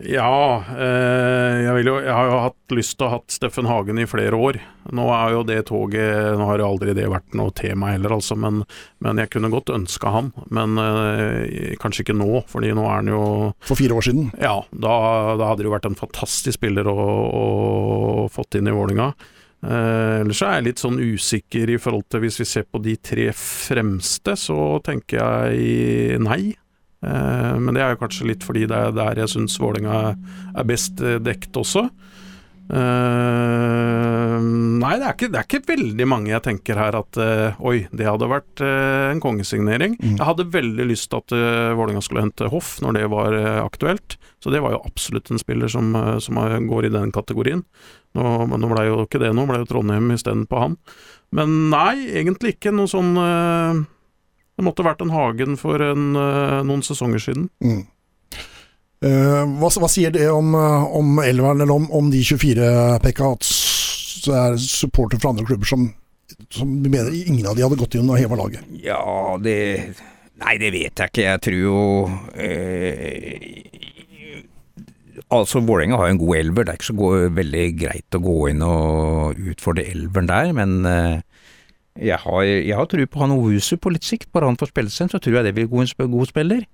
Ja, eh, jeg, jo, jeg, har jo hatt lyst til å ha hatt Steffen Hagen i flere år. Nå er jo det toget Nå har aldri det vært noe tema heller, altså, men, men jeg kunne godt ønska han. Men eh, kanskje ikke nå, fordi nå er han jo For fire år siden? Ja, da, da hadde det jo vært en fantastisk spiller å, å fått inn i Vålinga. Eh, ellers er jeg litt sånn usikker i forhold til hvis vi ser på de tre fremste, så tenker jeg nei. Eh, men det er jo kanskje litt fordi det er der jeg syns Vålerenga er best eh, dekt også. Uh, nei, det er, ikke, det er, ikke, veldig mange jeg tenker her at oi, det hadde vært en kongesignering. Mm. Jeg hadde veldig lyst til at Vålerenga skulle hente Hoff når det var aktuelt. Så det var jo absolutt en spiller som, som går i den kategorien. Nå, men nå blei jo ikke det noe, ble jo Trondheim istedenfor han. Men nei, egentlig ikke noe sånn det måtte vært en Hagen for en, uh, noen sesonger siden. Mm. Uh, hva, hva, sier det om, uh, om Elveren, eller om, om, de 24, Pekka, at det er supportere fra andre klubber som, som mener ingen av de hadde gått inn og heva laget? Ja, det Nei, det vet jeg ikke. Jeg tror jo eh, Altså, Vålerenga har jo en god elver. Det er ikke så veldig greit å gå inn og utfordre elveren der, men eh, jeg har, jeg har tro på han Owusu på litt sikt, bare han får spille seg, så tror jeg det blir god, god spiller.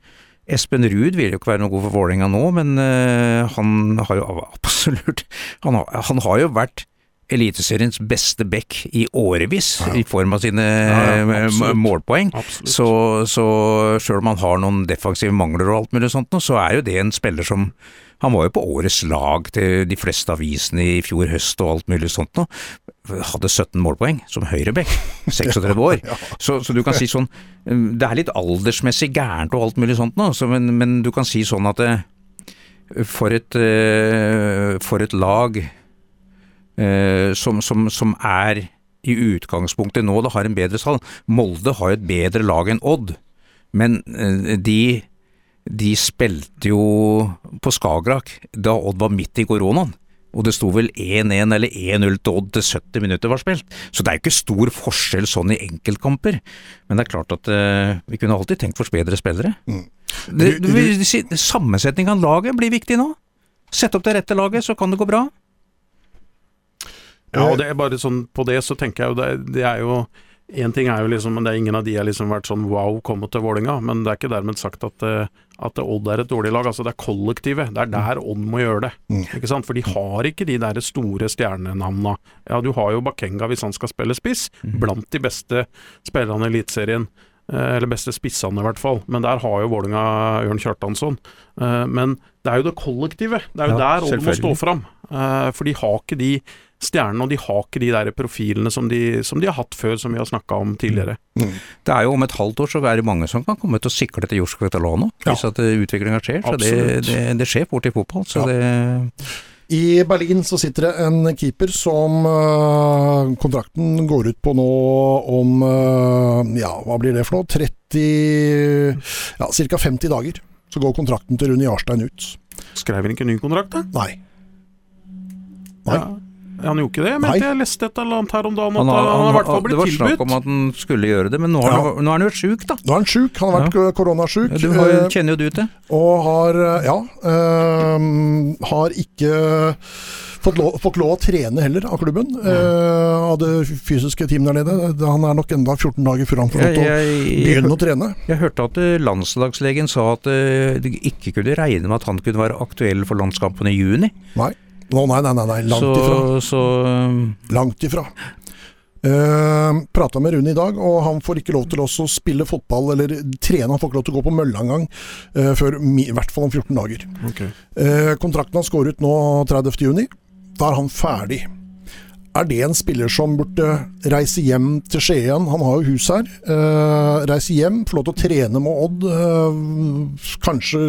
Espen Ruud vil jo ikke være noe god for Vålerenga nå, men uh, han har jo absolutt Han har, han har jo vært Eliteseriens beste back i årevis, ja. i form av sine ja, ja, målpoeng. Absolutt. Så, så sjøl om han har noen defensive mangler og alt mulig sånt, så er jo det en spiller som han var jo på årets lag til de fleste avisene i fjor høst og alt mulig sånt noe. Hadde 17 målpoeng som høyreback, 36 år. Så, så, du kan si sånn um, Det er litt aldersmessig gærent og alt mulig sånt noe, så, men, men, du kan si sånn at uh, for, et, uh, for et lag uh, som, som, som er i utgangspunktet nå det har en bedre sal. Molde har et bedre lag enn Odd, men de de spilte jo på Skagerrak da Odd var midt i koronaen. Og det sto vel 1-1 eller 1-0 til Odd til 70 minutter var spilt. Så det er jo ikke stor forskjell sånn i enkeltkamper. Men det er klart at uh, vi kunne alltid tenkt for bedre spillere. Mm. Det, det, sammensetning av laget blir viktig nå. Sett opp det rette laget, så kan det gå bra. Ja, og det er bare sånn på det så tenker jeg jo det, det er jo Én ting er jo liksom, men det er ingen av de har liksom vært sånn wow, kommet til Vålinga Men det er ikke dermed sagt at, eh, at Odd er et dårlig lag. Altså Det er kollektivet. Det er der Odd må gjøre det. Mm. Ikke sant? For de har ikke de der store stjernenavna. Ja, du har jo Bakenga hvis han skal spille spiss, mm. blant de beste spillerne i Eliteserien. Eh, eller beste spissene, i hvert fall. Men der har jo Vålinga Ørn Kjartansson. Eh, men det er jo det kollektivet. Det er jo ja, der Odd må stå fram. For de har ikke de stjernene, og de har ikke de der profilene som de, som de har hatt før, som vi har snakka om tidligere. Mm. mm. Det er jo om et halvt år så er det mange som kan komme til å sikle til Jorsk Catalano, hvis ja. at eh, utviklinga skjer. Så det, det, det, skjer fort i fotball. så ja. det... I Berlin så sitter det en keeper som øh, kontrakten går ut på nå om øh, ja, hva blir det for noe? 30 Ja, ca. 50 dager. Så går kontrakten til Rune Jarstein ut. Skrev han ikke ny kontrakt, da? Nei. Nei. Ja. Han gjorde ikke det? Jeg mente jeg leste et eller annet her om dagen. Han, han, han, har i hvert fall blitt tilbudt. Det var snakk om at han skulle gjøre det, men nå, ja. nå er han jo sjuk, da. Nå er han sjuk. Han har vært ja. koronasjuk. Ja, du har, eh, kjenner jo du til Og har, eh, ja øh, Har ikke fått lov, fått lov, å trene heller av klubben. Øh, av det fysiske teamet der nede. Han er nok enda 14 dager før han får lov til å begynne å trene. Jeg hørte at landslagslegen sa at de ikke kunne regne med at han kunne være aktuell for landskampen i juni. Nei. Å nei, nei, nei, nei. langt så, ifra. Så, um, langt ifra. Uh, Prata med Rune i dag, og han får ikke lov til å spille fotball eller trene. Han får ikke lov til å gå på mølla engang uh, før i hvert fall om 14 dager. Okay. Uh, kontrakten hans går ut nå 30.6. Da er han ferdig. Er det en spiller som burde reise hjem til Skien? Han har jo hus her. Uh, reise hjem, få lov til å trene med Odd. Uh, kanskje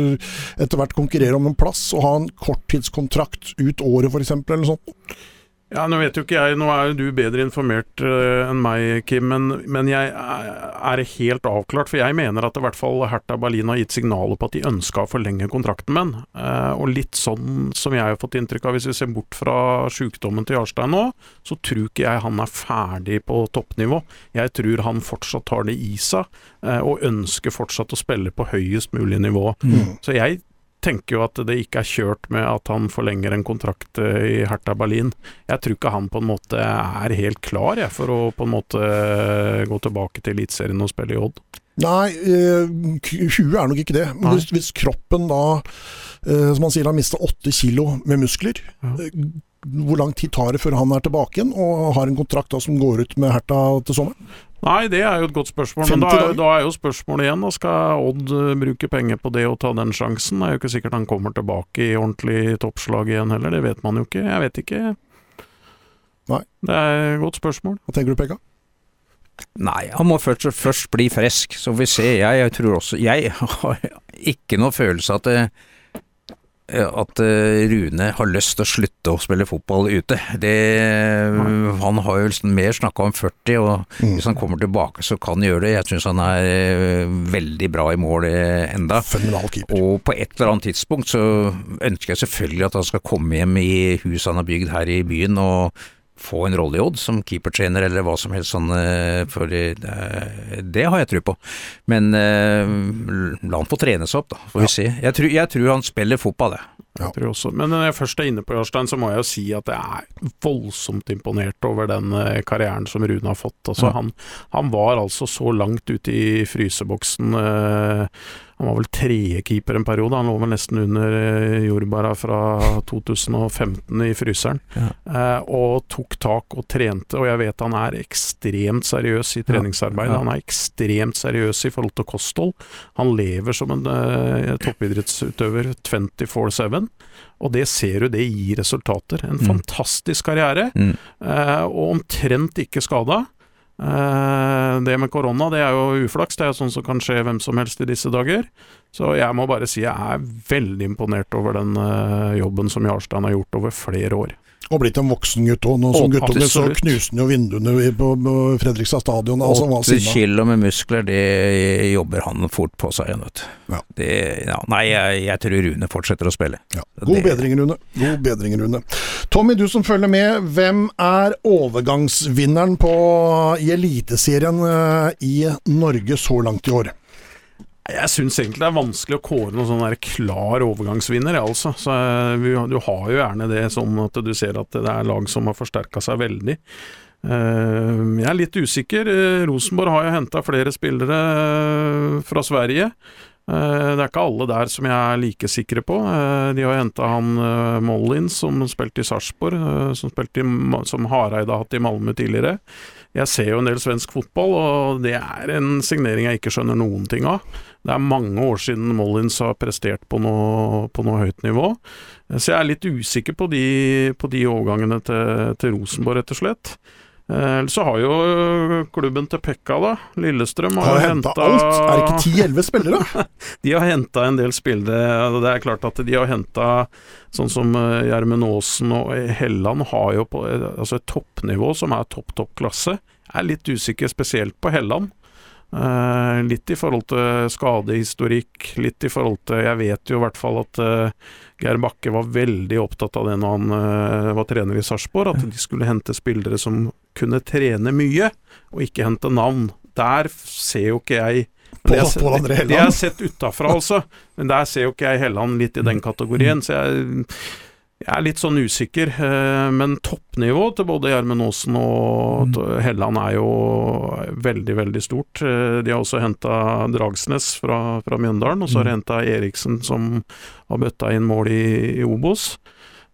etter hvert konkurrere om en plass og ha en korttidskontrakt ut året f.eks. eller noe sånt. Ja, Nå vet jo ikke jeg, nå er jo du bedre informert uh, enn meg, Kim, men, men jeg er helt avklart. For jeg mener at i hvert fall Hertha Berlin har gitt signaler på at de ønska å forlenge kontrakten med den. Uh, og litt sånn som jeg har fått inntrykk av, hvis vi ser bort fra sykdommen til Jarstein nå, så tror ikke jeg han er ferdig på toppnivå. Jeg tror han fortsatt har det i seg, uh, og ønsker fortsatt å spille på høyest mulig nivå. Mm. Så jeg tenker jo at det ikke er kjørt med at han forlenger en kontrakt eh, i Hertha Berlin. Jeg tror ikke han på en måte er helt klar jeg, for å på en måte eh, gå tilbake til Eliteserien og spille i Odd. Nei, eh, huet er nok ikke det. Men hvis, hvis, kroppen da, som han sier, har mista åtte kilo med muskler, ja. Hvor lang tid tar det før han er tilbake igjen og har en kontrakt da, som går ut med Hertha til sommeren? Nei, det er jo et godt spørsmål. Men da er, da er, jo spørsmålet igjen, da skal Odd uh, bruke penger på det og ta den sjansen? Det er jo ikke sikkert han kommer tilbake i ordentlig toppslag igjen heller, det vet man jo ikke. Jeg vet ikke. Nei. Det er et godt spørsmål. Hva tenker du, Pekka? Nei, han må først, først bli frisk, så får vi se. Jeg, jeg, tror også Jeg har ikke noe følelse av at det at eh, Rune har lyst til å slutte å spille fotball ute. Det, han har jo liksom mer snakka om 40, og mm. hvis han kommer tilbake så kan han gjøre det. Jeg syns han er eh, veldig bra i mål eh, enda. Og på et eller annet tidspunkt så ønsker jeg selvfølgelig at han skal komme hjem i huset han har bygd her i byen og få en rolle i Odd som keepertrener eller hva som helst sånn, for det, har jeg tro på. Men uh, la han få trene seg opp, da, får vi se. Jeg tror, jeg tror, han spiller fotball, jeg. Ja. Men når jeg først er inne på Jarstein, så må jeg jo si at jeg er voldsomt imponert over den eh, karrieren som Rune har fått. Altså, ja. han, han, var altså så langt ute i fryseboksen. Uh, han var vel tredjekeeper en periode, han lå vel nesten under eh, jordbæra fra 2015 i fryseren. Ja. Eh, og tok tak og trente, og jeg vet han er ekstremt seriøs i treningsarbeidet. Han er ekstremt seriøs i forhold til kosthold. Han lever som en eh, toppidrettsutøver 24-7. Og det ser du, det gir resultater. En mm. fantastisk karriere, mm. eh, og omtrent ikke skada. Eh, det med korona, det er jo uflaks. Det er sånn som kan skje hvem som helst i disse dager. Så jeg må bare si jeg er veldig imponert over den eh, jobben som Jarstein har gjort over flere år. Og blitt en voksen gutt òg. Som guttunge så knuste han jo vinduene på, Fredrikstad stadion. Altså, 80 kilo med muskler, det jobber han fort på seg igjen, vet du. Ja, nei, jeg, jeg, tror Rune fortsetter å spille. Ja. God det... bedring, Rune. God bedring, Rune. Tommy, du som følger med. Hvem er overgangsvinneren på, i Eliteserien eh, i Norge så langt i år? Jeg syns egentlig det er vanskelig å kåre noen sånn klar overgangsvinner, altså. Så, eh, du har jo gjerne det sånn at du ser at det er lag som har forsterka seg veldig. Eh, jeg er litt usikker. Eh, Rosenborg har jo henta flere spillere fra Sverige. Det er ikke alle der som jeg er like sikre på. De har henta han Mollins, som spilte i Sarpsborg, som, som Hareide har hatt i Malmö tidligere. Jeg ser jo en del svensk fotball, og det er en signering jeg ikke skjønner noen ting av. Det er mange år siden Mollins har prestert på noe, på noe høyt nivå. Så jeg er litt usikker på de, på de overgangene til, til Rosenborg, rett og slett. Eh, så har jo klubben til Pekka, da, Lillestrøm, har, har henta alt. Er det ikke ti-elleve spillere? de har henta en del spillere. Det er klart at de har henta sånn som eh, Gjermund Aasen og Helland har jo på, eh, altså et toppnivå som er topp, topp klasse. Jeg er litt usikker spesielt på Helland. Uh, litt i forhold til skadehistorikk, litt i forhold til Jeg vet jo i hvert fall at uh, Geir Bakke var veldig opptatt av det når han uh, var trener i Sarpsborg, at de skulle hente spillere som kunne trene mye, og ikke hente navn. Der ser jo ikke jeg det jeg, det jeg har sett utafra, altså. Men der ser jo ikke jeg Helland litt i den kategorien. Så jeg jeg er litt sånn usikker, eh, men toppnivået til både Gjermund Aasen og mm. Helland er jo veldig, veldig stort. Eh, de har også henta Dragsnes fra, fra Mjøndalen, og så har de mm. henta Eriksen som har bøtta inn mål i, i Obos.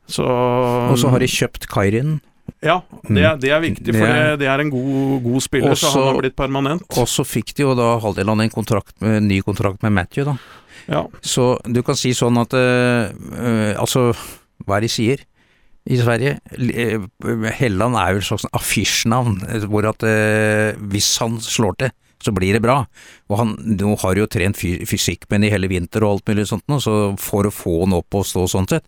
Så, og så har de kjøpt Kairin Ja, det er, det er viktig, for Det er- det, er en god, god spiller, så han har blitt permanent. Og så fikk de jo da Haldeland en kontrakt en ny kontrakt med Matthew, da. Ja, Så du kan si sånn at eh, eh, Altså, hva er det de sier i Sverige? Eh, Helland er jo et slags affisjenavn, eh, hvor at eh, hvis han slår til, så blir det bra. Og han nå har jo trent fy- fysikkmenn i hele vinter og alt mulig sånt nå, så for å få han opp og stå sånn sett.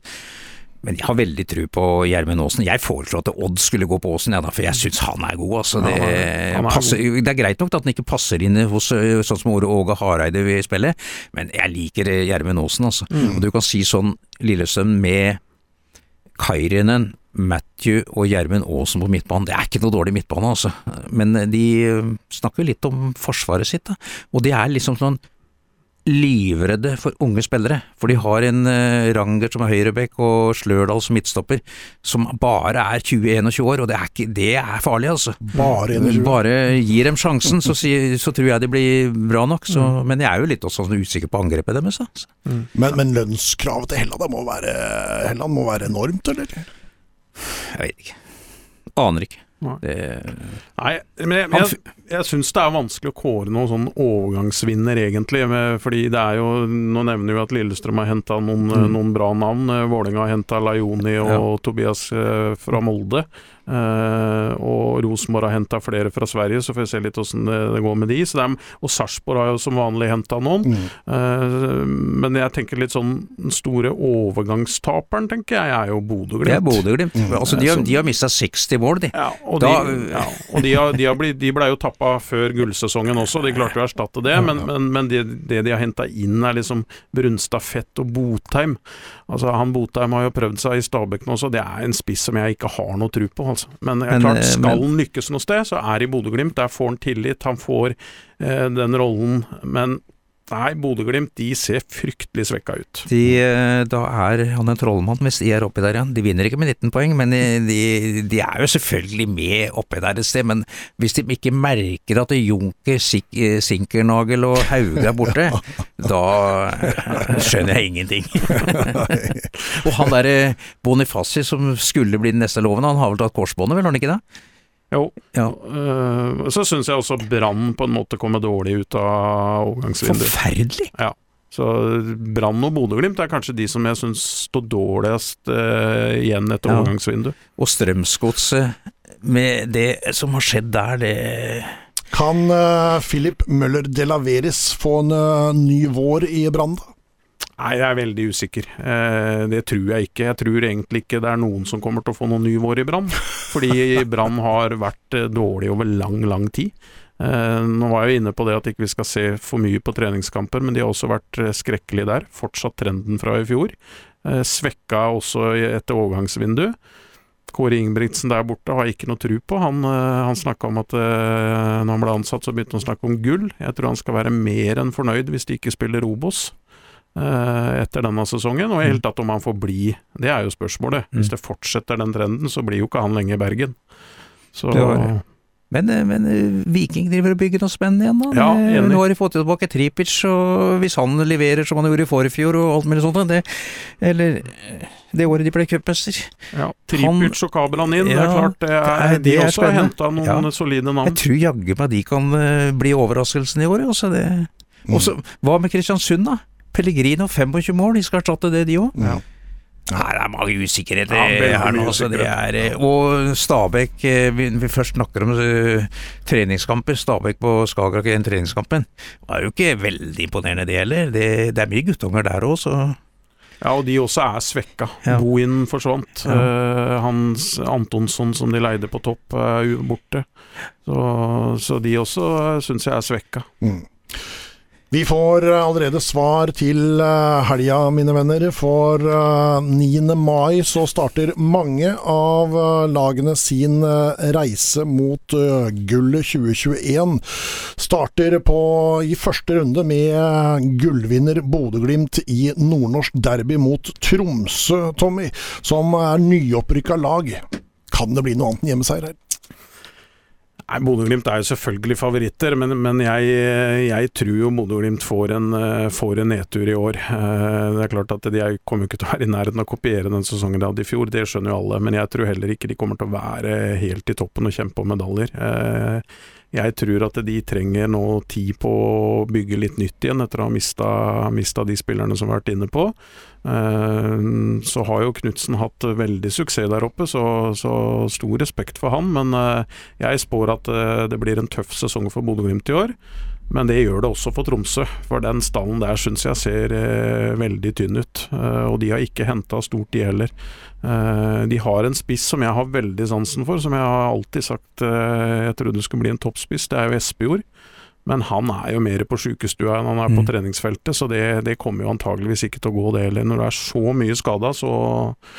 Men jeg har veldig tru på Gjermund Aasen. Jeg foreslo at Odd skulle gå på Aasen, ja, da, for jeg syns han er god. Altså. Det, Ja, han er- passer, god. det er greit nok at han ikke passer inn hos sånn som Åge Hareide vil spille, men jeg liker eh, Gjermund Aasen. Altså. Og du kan si sånn Lillestrøm med Kairinen, Matthew og Gjermund Aasen på midtbanen. Det er ikke noe dårlig midtbane, altså. Men de snakker jo litt om forsvaret sitt, da. Og det er liksom sånn livredde for unge spillere, for de har en uh, Ranger som er høyrebekk og Slørdal som midtstopper, som bare er 20-21 år, og det er, ikke, det er farlig, altså. Bare Bare gir dem sjansen, så, så tror jeg de blir bra nok, så, men jeg er jo litt også sånn usikker på angrepet deres. Altså. Men, men lønnskravet til Helland må være, Helland må være enormt, eller? Jeg vet ikke. Aner ikke. Nei. Det, Nei, men jeg, jeg, jeg syns det er vanskelig å kåre noen sånn overgangsvinner, egentlig. Med, fordi det er jo Nå nevner vi at Lillestrøm har henta noen, Mm. noen bra navn. Vålerenga har henta Laioni og Tobias eh, fra Molde. Eh, og Rosenborg har henta flere fra Sverige, så får vi se litt åssen det, det går med de. Så det er, og Sarpsborg har jo som vanlig henta noen. Mm. Uh, men jeg tenker litt sånn Den store overgangstaperen, tenker jeg, er jo Bodø-Glimt. Mm. Altså, de har, de har mista 60 mål, de. Ja, og Da- de, ja, og de, har, de, har blitt, de ble jo tappa før gullsesongen også, de klarte jo å erstatte det. Men, men, men det, det de har henta inn, er liksom Brunstad Fett og Botheim. Altså Han Botheim har jo prøvd seg i Stabæk nå, så det er en spiss som jeg ikke har noe tro på. Altså. Men, Men, klart, eh, skal men- han lykkes noe sted, så er i Bodø-Glimt. Der får han tillit, han får eh, den rollen. Men nei, Bodø-Glimt de ser fryktelig svekka ut. De, eh, da er han en trollmann hvis de er oppi der igjen. De vinner ikke med 19 poeng, men de, de, er jo selvfølgelig med oppi der et sted. Men hvis de ikke merker at Junker, eh, Sinkernagel og Hauge er borte, da eh, skjønner jeg ingenting. og han derre Bonifaci som skulle bli den neste loven, han har vel tatt korsbåndet, vel har han ikke det? Jo. Ja. Eh, så syns jeg også Brann på en måte kommer dårlig ut av overgangsvinduet. Forferdelig! Så Brann og Bodø-Glimt er kanskje de som jeg syns står dårligst eh, igjen etter Ja. overgangsvinduet. Og Strømsgodset, med det som har skjedd der, det Kan uh, Philip Møller de Laveris få en uh, ny vår i Brann? da? Nei, jeg er veldig usikker. Eh, det tror jeg ikke. Jeg tror egentlig ikke det er noen som kommer til å få noen ny vår i Brann. Fordi Brann har vært eh, dårlig over lang, lang tid. Eh, nå var jeg jo inne på det at ikke vi skal se for mye på treningskamper, men de har også vært eh, skrekkelige der. Fortsatt trenden fra i fjor. Eh, svekka også etter overgangsvinduet. Kåre Ingebrigtsen der borte har jeg ikke noe tro på. Han, uh, han snakka om at eh, når han ble ansatt, så begynte han å snakke om gull. Jeg tror han skal være mer enn fornøyd hvis de ikke spiller Obos eh, etter denne sesongen, og i hele tatt om han får bli. Det er jo spørsmålet. Hvis Mm. det fortsetter den trenden, så blir jo ikke han lenge i Bergen. Så Men, eh, men eh, Viking driver og bygger noe spennende igjen, da. Ja, Nå har de fått tilbake Tripic, og hvis han leverer som han gjorde i forfjor og alt mulig sånt, det, eller eh, det året de ble cupmester ja, Tripic og Kabelan inn, det er klart det er, det er- De er også har henta noen Ja. solide Jeg tror jaggu meg de kan eh, bli overraskelsen i år, Også, Det. Også, hva med Kristiansund, da? Pellegrino 25 mål, de skal erstatte det, de òg. Ja. Her er mange usikkerheter Ja, her nå. mye Altså, det er, eh, og Stabæk, eh, vi, vi først snakker om uh, treningskamper. Stabæk på Skagerrak i den treningskampen. var jo ikke veldig imponerende det heller. Det, det er mye guttunger der òg, så Ja, og de også er svekka. Ja. Bohin forsvant. Ja. Uh, Hans Antonsson som de leide på topp, er borte. Så, så de også syns jeg er svekka. Mm. Vi får eh, allerede svar til eh, helga, mine venner. For eh, 9. mai så starter mange av eh, lagene sin eh, reise mot eh, gullet 2021. Starter på, i første runde med eh, gullvinner Bodø-Glimt i nordnorsk derby mot Tromsø, Tommy. Som er nyopprykka lag. Kan det bli noe annet enn hjemmeseier her? Nei, Bodø-Glimt er jo selvfølgelig favoritter, men, men jeg, jeg, tror jo Bodø-Glimt får, får, en nedtur i år. Det er klart at De kommer ikke til å være i nærheten av å kopiere den sesongen de hadde i fjor, det skjønner jo alle. Men jeg tror heller ikke de kommer til å være helt i toppen og kjempe om medaljer. Jeg tror at de trenger nå tid på å bygge litt nytt igjen, etter å ha mista, mista de spillerne som har vært inne på. Eh, så har jo Knutsen hatt veldig suksess der oppe, så, så, stor respekt for han. Men eh, jeg spår at eh, det blir en tøff sesong for Bodø-Glimt i år. Men det gjør det også for Tromsø, for den stallen der syns jeg ser eh, veldig tynn ut. Eh, og de har ikke henta stort, de heller. Eh, de har en spiss som jeg har veldig sansen for, som jeg har alltid sagt eh, jeg trodde skulle bli en toppspiss. Det er jo Espejord. Men han er jo mer på sjukestua enn han er på mm. treningsfeltet, så det, det, kommer jo antageligvis ikke til å gå det heller. Når det er så mye skada, så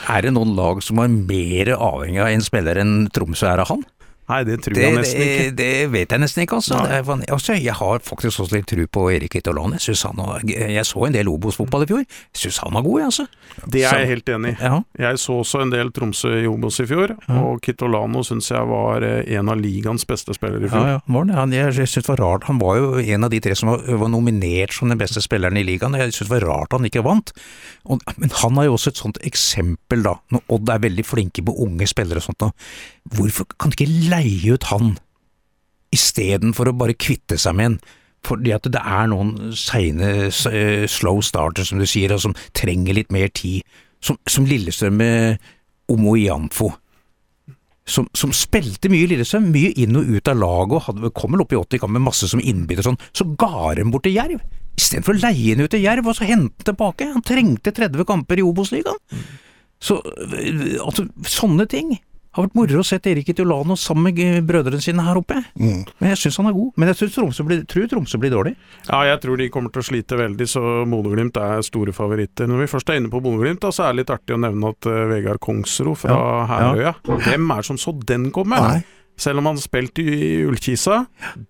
Er det noen lag som er mer avhengig av en spiller enn Tromsø er av han? Nei, det tror jeg nesten ikke. Det, det, vet jeg nesten ikke, altså. Er, altså jeg har faktisk også litt tro på Erik Itolan. Jeg, så en del Obos-fotball i fjor. Syns han var god, altså. Det er jeg helt enig i. Ja. Jeg så også en del Tromsø i Obos i fjor, ja. og Kitolano syns jeg var eh, en av ligaens beste spillere i fjor. Ja, ja, var det. Han, jeg synes det var rart. Han var jo en av de tre som var, var nominert som den beste spilleren i ligaen. Jeg synes det var rart han ikke vant. Og, men han er jo også et sånt eksempel, da. Når Odd er veldig flinke på unge spillere og sånt. Da. Hvorfor kan de ikke leie ut han, istedenfor å bare kvitte seg med en? Fordi at det er noen seine eh, slow starter, som du sier, og som trenger litt mer tid. Som, som Lillestrøm med Omoianfo. Som, som, spilte mye Lillestrøm, mye inn og ut av laget, og hadde, kom vel opp i 80 kamp med masse som innbytter sånn, så ga de bort til Jerv. Istedenfor å leie ham ut til Jerv og så hente tilbake. Han trengte 30 kamper i Obos-ligaen. Så eh, altså, sånne ting har vært moro å se Erik Itulano sammen med brødrene sine her oppe. Mm. Men jeg syns han er god. Men jeg tror Tromsø, blir, tror Tromsø blir dårlig. Ja, jeg tror de kommer til å slite veldig, så Bodø-Glimt er store favoritter. Når vi først er inne på Bodø-Glimt, så er det litt artig å nevne at uh, Vegard Kongsro fra ja. Herøya ja. Hvem er det som så den komme? Nei. Selv om han spilte i Ullkisa,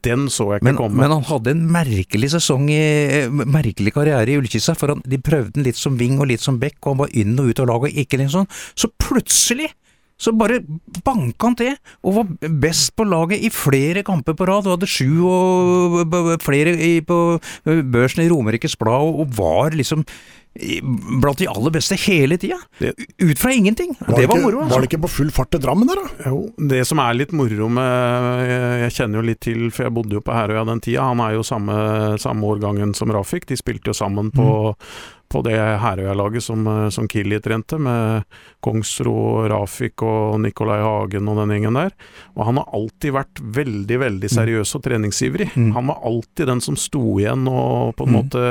den så jeg ikke men, komme. Men han hadde en merkelig sesong, i, merkelig karriere i Ullkisa. For han, de prøvde den litt som wing og litt som back, og han var inn og ut av laget, ikke liksom sånn. Så plutselig så bare banka han til, og var best på laget i flere kamper på rad. Og hadde sju og flere på børsen i Romerikes Blad, og var liksom blant de aller beste hele tida. Ut fra ingenting. Var det, var moro. Altså. Var det ikke på full fart til Drammen der, da? Jo, det som er litt moro med Jeg kjenner jo litt til, for jeg bodde jo på Herøya den tida. Han er jo samme, samme årgangen som Rafik. De spilte jo sammen på, mm på det Herøya-laget som, eh, som Killi trente, med Kongsro, Rafik og Nikolai Hagen og den gjengen der. Og han har alltid vært veldig, veldig mm. seriøs og treningsivrig. Mm. Han var alltid den som sto igjen og på en mm. måte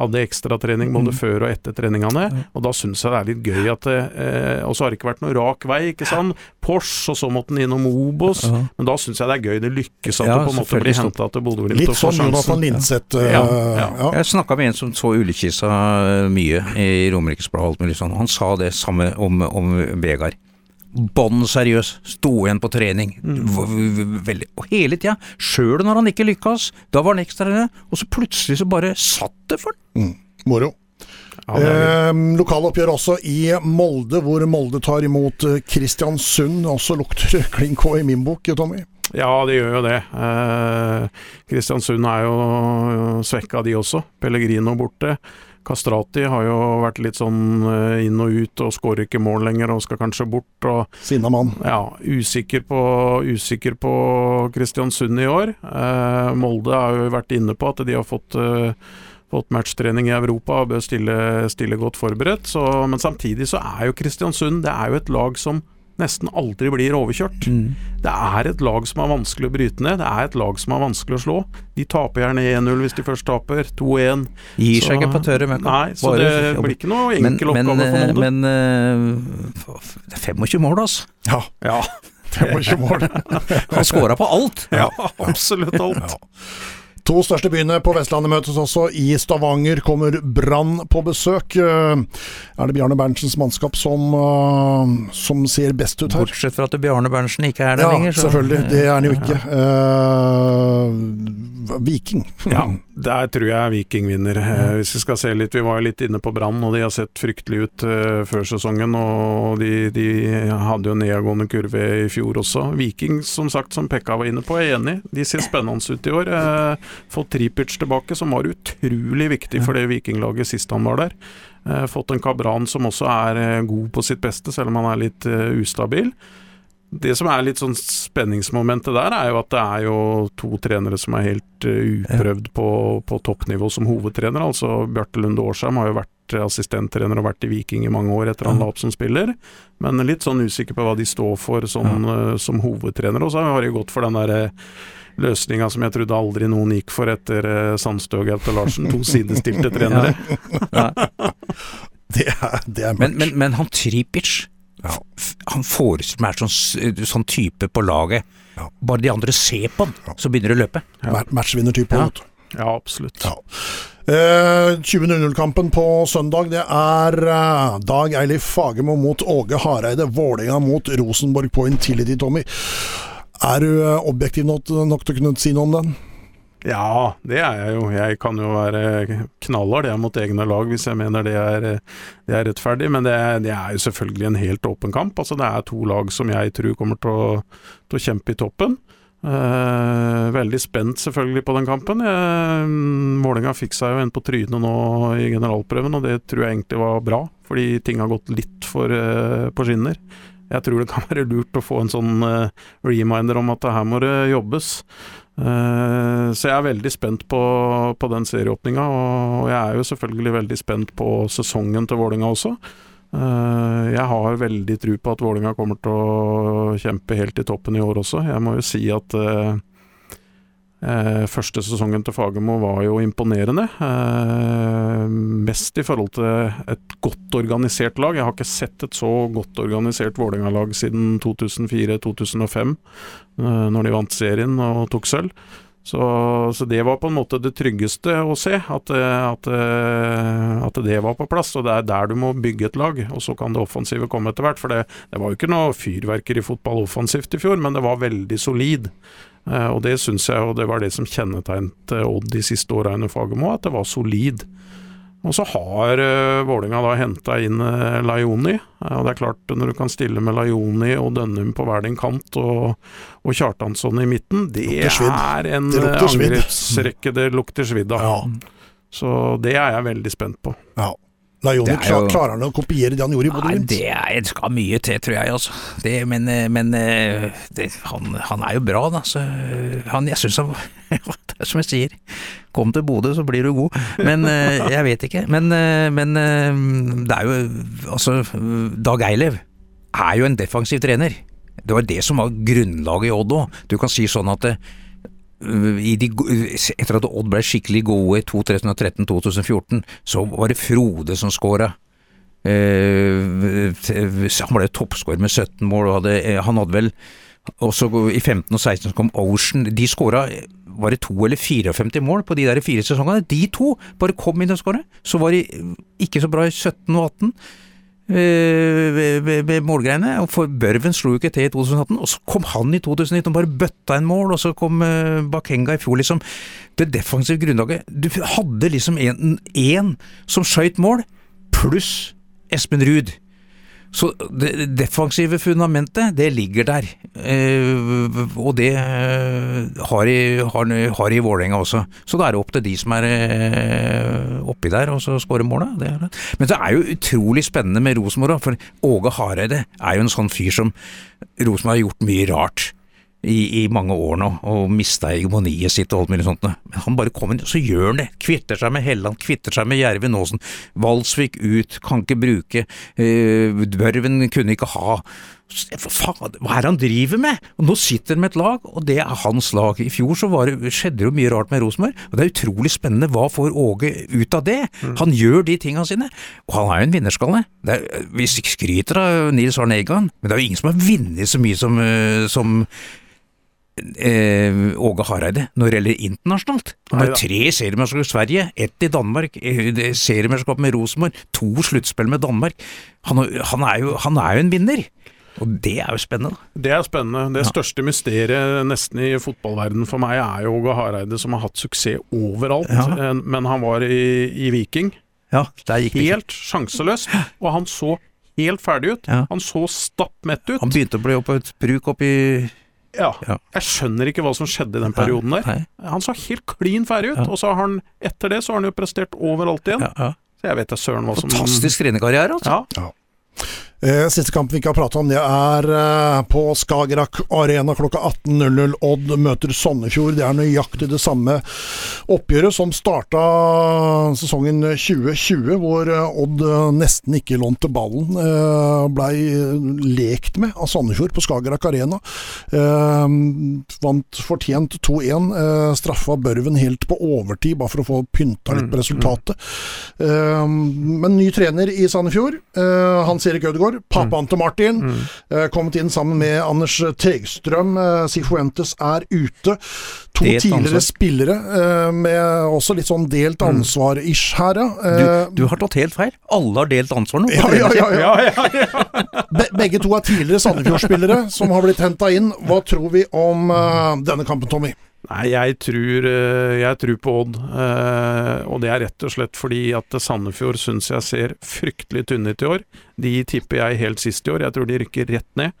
hadde ekstratrening både mm. før og etter treningene. Og da syns jeg det er litt gøy at det, eh, Og så har det ikke vært noe rak vei, ikke sant. Porsche, og så måtte han innom Obos. Ja. Men da syns jeg det er gøy. Det lykkes at ja, det på en måte blir henta til Bodø-Glimt. Litt sånn Jonathan Linseth. Uh, ja, ja. Jeg snakka med en som så Ullkisa mye i Romerikes Blad, sånn. han sa det samme om, om Vegard. Bånn seriøs, sto igjen på trening, mm. veldig, og hele tida, sjøl når han ikke lykkes, da var han ekstra og så plutselig så bare satt det for han. Mm. Moro. Ja, eh, Lokaloppgjør også i Molde, hvor Molde tar imot eh, Kristiansund. Også lukter klink i min bok, Tommy. Ja, det gjør jo det. Eh, Kristiansund er jo svekka, de også. Pellegrino borte. Kastrati har jo vært litt sånn eh, inn og ut og skårer ikke mål lenger og skal kanskje bort. Og, Sinna mann. Ja, usikker på, usikker på Kristiansund i år. Eh, Molde har jo vært inne på at de har fått eh, fått matchtrening i Europa og bør stille, stille godt forberedt. Så, men samtidig så er jo Kristiansund det er jo et lag som nesten aldri blir overkjørt. Mm. Det er et lag som er vanskelig å bryte ned. Det er et lag som er vanskelig å slå. De taper gjerne 1-0 hvis de først taper. 2-1. Gir seg ikke på tørre møkka. Nei, så det blir ikke noe enkel men, oppgave for Molde. Men, det uh, 25 mål, altså. Ja. ja. 25 mål. Han scora på alt. Ja, absolutt alt. Ja. To største byene på Vestlandet møtes også. I Stavanger kommer Brann på besøk. Eh, er det Bjarne Berntsens mannskap som, uh, som ser best ut her? Bortsett fra at Bjarne Berntsen ikke er der ja, lenger. Så. Selvfølgelig, det er han jo ikke. Uh, Viking. ja, Der tror jeg Viking vinner. Eh, hvis vi skal se litt, vi var jo litt inne på Brann, og de har sett fryktelig ut uh, før sesongen. Og de, de, hadde jo nedadgående kurve i fjor også. Viking, som sagt, som Pekka var inne på, er enig. De ser spennende ut i år. Fått Tripic tilbake, som var utrolig viktig for det vikinglaget sist han var der. Uh, fått en Kabran som også er god på sitt beste, selv om han er litt ustabil. Det som er litt sånn spenningsmomentet der, er jo at det er jo to trenere som er helt uprøvd på, på, toppnivå som hovedtrener. Altså Bjarte Lunde Årsheim har jo vært assistenttrener og vært i Viking i mange år etter han la opp som spiller, men litt sånn usikker på hva de står for sånn, ja. som hovedtrener. Og så har de gått for den derre løsninga som jeg trodde aldri noen gikk for etter uh, Sandstø og Gaute Larsen. To sidestilte trenere. Ja. det, er, det er mørkt. Men, men, men han Tripic ja. Han forestiller meg sånn, sånn type på laget. Ja. Bare de andre ser på han, ja. så begynner det å løpe. Ja. Matchvinnertype. Ja. ja, absolutt. Ja. Eh, 20.00-kampen på søndag, det er eh, Dag Eilif Fagermo mot Åge Hareide. Vålerenga mot Rosenborg på Intility, Tommy. Er du eh, objektiv nok, nok til å kunne si noe om den? Ja, det er jeg jo. Jeg kan jo være knallhard jeg mot egne lag hvis jeg mener det er, det er rettferdig, men det, det, er jo selvfølgelig en helt åpen kamp. Altså Det er to lag som jeg tror kommer til å, til å kjempe i toppen. Eh, veldig spent selvfølgelig på den kampen. Eh, Vålerenga fikk seg jo en på trynet nå i generalprøven, og det tror jeg egentlig var bra, fordi ting har gått litt for eh, på skinner. Jeg tror det kan være lurt å få en sånn eh, reminder om at her må det jobbes. Eh, så jeg er veldig spent på, på den serieåpninga, og jeg er jo selvfølgelig veldig spent på sesongen til Vålinga også. Eh, jeg har veldig tro på at Vålinga kommer til å kjempe helt i toppen i år også. Jeg må jo si at eh, Eh, første sesongen til Fagermo var jo imponerende. Eh, mest i forhold til et godt organisert lag. Jeg har ikke sett et så godt organisert Vålerenga-lag siden 2004-2005, eh, når de vant serien og tok sølv. Så, så, det var på en måte det tryggeste å se, at, at, at, det var på plass. Og det er der du må bygge et lag, og så kan det offensive komme etter hvert. For det, det var jo ikke noe fyrverkeri fotball offensivt i fjor, men det var veldig solid. Eh, og det syns jeg, og det var det som kjennetegnet Odd de siste åra under Fagermo, at det var solid. Og så har uh, Vålinga da henta inn uh, Laioni. Og det er klart, når du kan stille med Laioni og Dønnum på hver din kant, og, og Kjartansson i midten, det er en angrepsrekke det lukter svidd av. Ja. Så det er jeg veldig spent på. Ja. Laioni, jo... klarer han å kopiere det han gjorde i Bodø Glimt? Det skal mye til, tror jeg. Altså. Det, men, eh, men eh, det, han, han, er jo bra, da. Så han, jeg syns han Det er som jeg sier, kom til Bodø, så blir du god. Men eh, jeg vet ikke. Men, men det er jo Altså, Dag Eilev er jo en defensiv trener. Det var det som var grunnlaget i Odd òg. Du kan si sånn at de, etter at Odd ble skikkelig gode i 2013-2014, så var det Frode som skåra. Uh, han ble toppskårer med 17 mål, og hadde, eh, han hadde vel også I 15 og 16 kom Ocean. De skåra var det to eller 54 mål på de der fire sesongene. De to bare kom inn og skåra. Så var de ikke så bra i 17 og 18 ved, ved, ved målgreiene. For Børven slo jo ikke til i 2018, og så kom han i 2019 og bare bøtta en mål, og så kom uh, Bakenga i fjor, liksom. Det defensive grunnlaget Du hadde liksom én som skøyt mål, pluss Espen Ruud. Så det defensive fundamentet, det ligger der. Eh, og det eh, har i, har, har i Vålerenga også. Så da er det opp til de som er eh, oppi der og så skårer måla. Men det er jo utrolig spennende med Rosenborg, for Åge Hareide er jo en sånn fyr som Rosenborg har gjort mye rart i, i, mange år nå, og mista hegemoniet sitt og alt mulig sånt. Men han bare kommer inn, så gjør han det. Kvitter seg med Helland, kvitter seg med Jervin Aasen. Valsvik ut, kan ikke bruke. Uh, Børven kunne ikke ha. Faen, hva er det han driver med? Og Nå sitter han med et lag, og det er hans lag. I fjor så det, skjedde det jo mye rart med Rosenborg, og det er utrolig spennende. Hva får Åge ut av det? Mm. Han gjør de tinga sine, og han er jo en vinnerskalle. Er, vi skryter av Nils Arne Eggan, men det er jo ingen som har vunnet så mye som, eh, som eh, Åge Hareide når det gjelder internasjonalt. Han har tre seriemesterskap i Sverige, ett i Danmark, eh, seriemesterskap med Rosenborg, to sluttspill med Danmark. Han, han, er jo, han, er jo, en vinner. Og det er jo spennende. Det er spennende. Det Ja. største mysteriet nesten i fotballverdenen for meg er jo Åge Hareide, som har hatt suksess overalt. Ja. Eh, Men han var i, i Viking. Ja. Helt sjanseløs. Og han så helt ferdig ut. Han så stappmett ut. Han begynte å bli oppe et bruk oppe Ja. Ja. Jeg skjønner ikke hva som skjedde i den perioden der. Nei. Han så helt klin ferdig ut, Ja. og så har han etter det så har han jo prestert overalt igjen. Ja, ja. Så jeg vet da søren hva som Fantastisk trenerkarriere, altså. Ja. Eh, Siste kamp vi ikke har pratet om, det er eh, på Skagerrak Arena klokka 18.00. Odd møter Sandefjord. Det er nøyaktig det samme oppgjøret som starta sesongen 2020, hvor eh, Odd nesten ikke lånte ballen. eh, Blei lekt med av Sandefjord på Skagerrak Arena. Vant fortjent 2-1. eh, Straffa Børven helt på overtid, bare for å få pynta litt Mm, på resultatet. Men ny trener i Sandefjord, Hans Erik Ødegaard, pappaen til Martin, Mm. eh, kommet inn sammen med Anders Tegstrøm. Eh, Sifuentes er ute. To Delt tidligere ansvar. spillere eh, med også litt sånn delt ansvar-ish her, ja. Eh, Du, du har tatt helt feil. Alle har delt ansvar nå. ja, ja, ja, ja. Be begge to er tidligere Sandefjord-spillere som har blitt henta inn. Hva tror vi om eh, denne kampen, Tommy? Nei, jeg tror, eh, jeg tror på Odd. eh, Og det er rett og slett fordi at Sandefjord syns jeg ser fryktelig tynne ut i år. De tipper jeg helt sist i år. Jeg tror de rykker rett ned.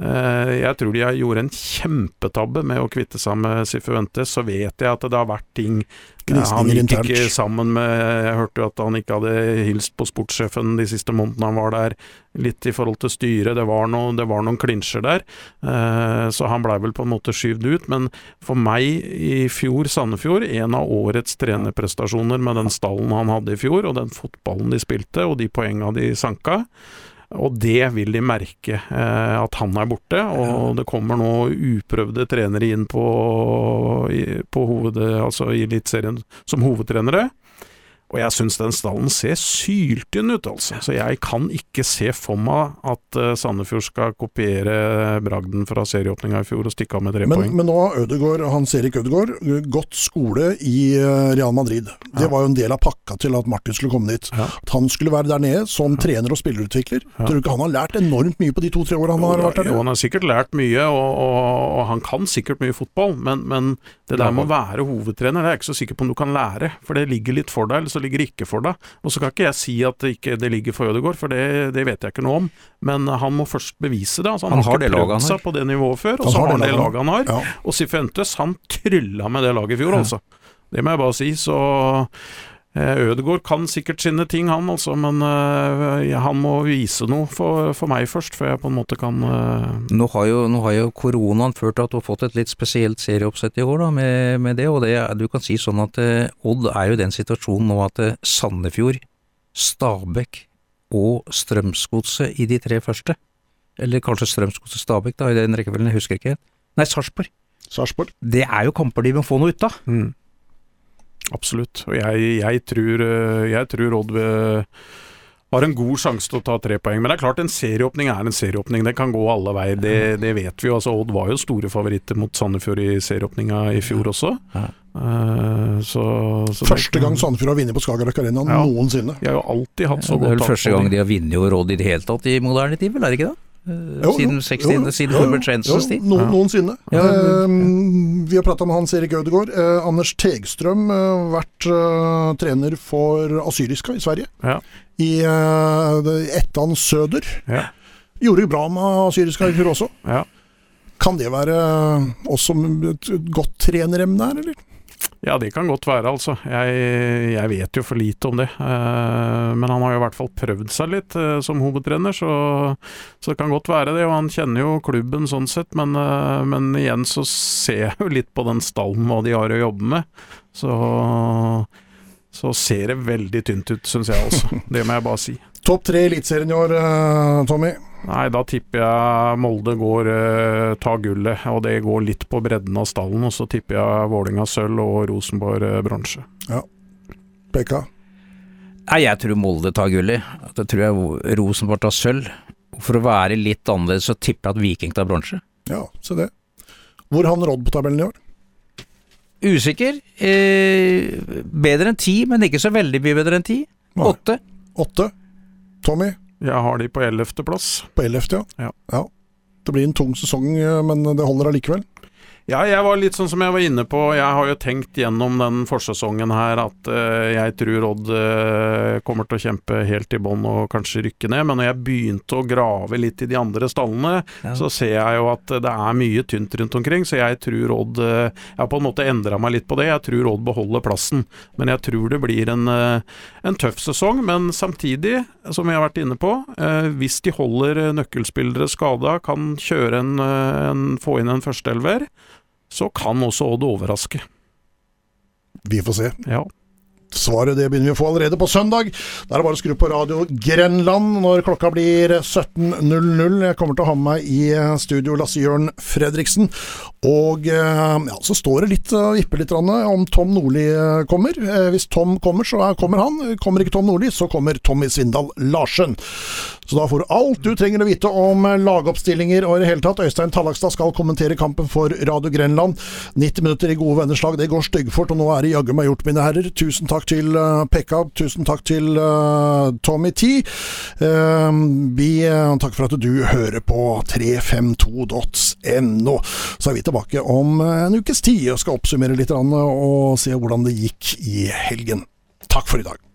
Eh, Jeg tror de gjorde en kjempetabbe med å kvitte seg med Sifuentes. Så vet jeg at det har vært ting Eh, Han gikk ikke sammen med Jeg hørte jo at han ikke hadde hilst på sportssjefen de siste månedene han var der. Litt i forhold til styret. Det var, noe, det var noen klinsjer der. Eh, så han blei vel på en måte skyvd ut. Men for meg i fjor, Sandefjord, en av årets trenerprestasjoner med den stallen han hadde i fjor, og den fotballen de spilte, og de poenga de sanka. Og det vil de merke, eh, at han er borte. Og det kommer nå uprøvde trenere inn på, på hoved, altså i Eliteserien som hovedtrenere. Og jeg syns den stallen ser syltynn ut, altså. Så jeg kan ikke se for meg at eh, Sandefjord skal kopiere bragden fra serieåpninga i fjor og stikke av med tre Men, poeng. men nå har Ødegaard, Hans Erik Ødegaard gått skole i eh, Real Madrid. Det Ja. var jo en del av pakka til at Martin skulle komme dit. Ja. At han skulle være der nede som trener og spillerutvikler. Ja. Tror du ikke han har lært enormt mye på de to-tre åra han har vært der Jo, han har sikkert lært mye, og, og, og han kan sikkert mye fotball, men, men det der med å være hovedtrener, det er jeg ikke så sikker på om du kan lære. For det ligger litt for deg, eller så ligger ikke for deg. Og så kan ikke jeg si at det ikke det ligger for Ødegaard, for det, det vet jeg ikke noe om. Men han må først bevise det. Altså, han, Han har ikke prøvd seg på det nivået før, og så har han det laget han har. Ja. Og Sifuentes, han trylla med det laget i fjor, altså. Det må jeg bare si. Så Ødegaard kan sikkert sine ting, han altså, men uh, han må vise noe for, for meg først, før jeg på en måte kan uh... Nå har jo, nå har jo koronaen ført til at du har fått et litt spesielt serieoppsett i år da, med, med det, og det, du kan si sånn at uh, Odd er jo i den situasjonen nå at eh, Sandefjord, Stabæk og Strømsgodset i de tre første, eller kanskje Strømsgodset Stabæk da, i den rekkefølgen, jeg husker ikke helt. Nei. Sarpsborg. Det er jo kamper de må få noe ut av. Mm. Absolutt. Og jeg, jeg, tror, eh, jeg tror Odd eh, har en god sjanse til å ta tre poeng. Men det er klart, en serieåpning er en serieåpning. Det kan gå alle veier. Det, det vet vi jo. Altså, Odd var jo store favoritter mot Sandefjord i serieåpninga i fjor også. Ja. Uh, så, så Første gang Sandefjord har vunnet på Skagerrak Arena Ja. noensinne. De har jo alltid hatt så det er vel første gang de har vunnet over Odd i det hele tatt i moderne tid, vel, er det ikke det? Eh, Jo, Siden, jo, 60, jo, jo, siden jo, Torbjørn tid? no, Ja. Noensinne. Ja, Eh, vi har prata med Hans Erik Ødegaard. Eh, Anders Tegstrøm har vært eh, trener for Asyriska i Sverige. Ja. I uh, Ettan Søder. Ja. Gjorde bra med Asyriska i fjor også. Ja. Kan det være også et godt treneremne her, eller? Ja, det kan godt være, altså. Jeg, jeg vet jo for lite om det. Eh, men han har jo i hvert fall prøvd seg litt eh, som hovedtrener, så, så det kan godt være det. Og han kjenner jo klubben sånn sett, men, eh, men igjen så ser jeg jo litt på den stallen hva de har å jobbe med. Så, så ser det veldig tynt ut, syns jeg også. Det må jeg bare si. Topp tre i Eliteserien i år, Tommy. Nei, da tipper jeg Molde går eh, tar gullet, og det går litt på bredden av stallen. Og så tipper jeg Vålinga sølv og Rosenborg eh, bronse. Pekka. Nei, jeg tror Molde tar gullet. Det tror jeg Rosenborg tar sølv. For å være litt annerledes, så tipper jeg at Viking tar bronse. Ja, se det. Hvor havner Odd på tabellen i år? Usikker. Eh, bedre enn ti, men ikke så veldig mye bedre enn ti. Åtte. Åtte. Tommy Jeg har de på ellevteplass. på ellevte, ja. Ja. Det blir en tung sesong, men det holder allikevel? Ja, jeg var litt sånn som jeg var inne på. Jeg har jo tenkt gjennom den forsesongen her at uh, jeg tror Odd uh, kommer til å kjempe helt i bånn og kanskje rykke ned. Men når jeg begynte å grave litt i de andre stallene, ja. så ser jeg jo at det er mye tynt rundt omkring. Så jeg tror Odd uh, Jeg har på en måte endra meg litt på det. Jeg tror Odd beholder plassen. Men jeg tror det blir en, en tøff sesong. Men samtidig, som vi har vært inne på, hvis de holder nøkkelspillere skada, kan kjøre en, en få inn en førsteelver så kan også Odd overraske. Vi får se. Ja. Svaret det begynner vi å få allerede på søndag. Da er det bare å skru på Radio Grenland når klokka blir 17.00. Jeg kommer til å ha med meg i studio Lasse Jørn Fredriksen. Og eh, ja, så står det litt og vipper litt om Tom Nordli eh, kommer. Eh, hvis Tom kommer, så kommer han. Kommer ikke Tom Nordli, så kommer Tommy Svindal Larsen. Så da får du alt du trenger å vite om lagoppstillinger og i det hele tatt. Øystein Tallakstad skal kommentere kampen for Radio Grenland. 90 minutter i gode venners lag, det går styggfort, og nå er det jaggu meg gjort, mine herrer. Tusen takk til uh, Pekka, tusen takk til uh, Tommy T. Uh, vi takker for at du hører på 352.no. Så er vi tilbake om en ukes tid og skal oppsummere litt og se hvordan det gikk i helgen. Takk for i dag.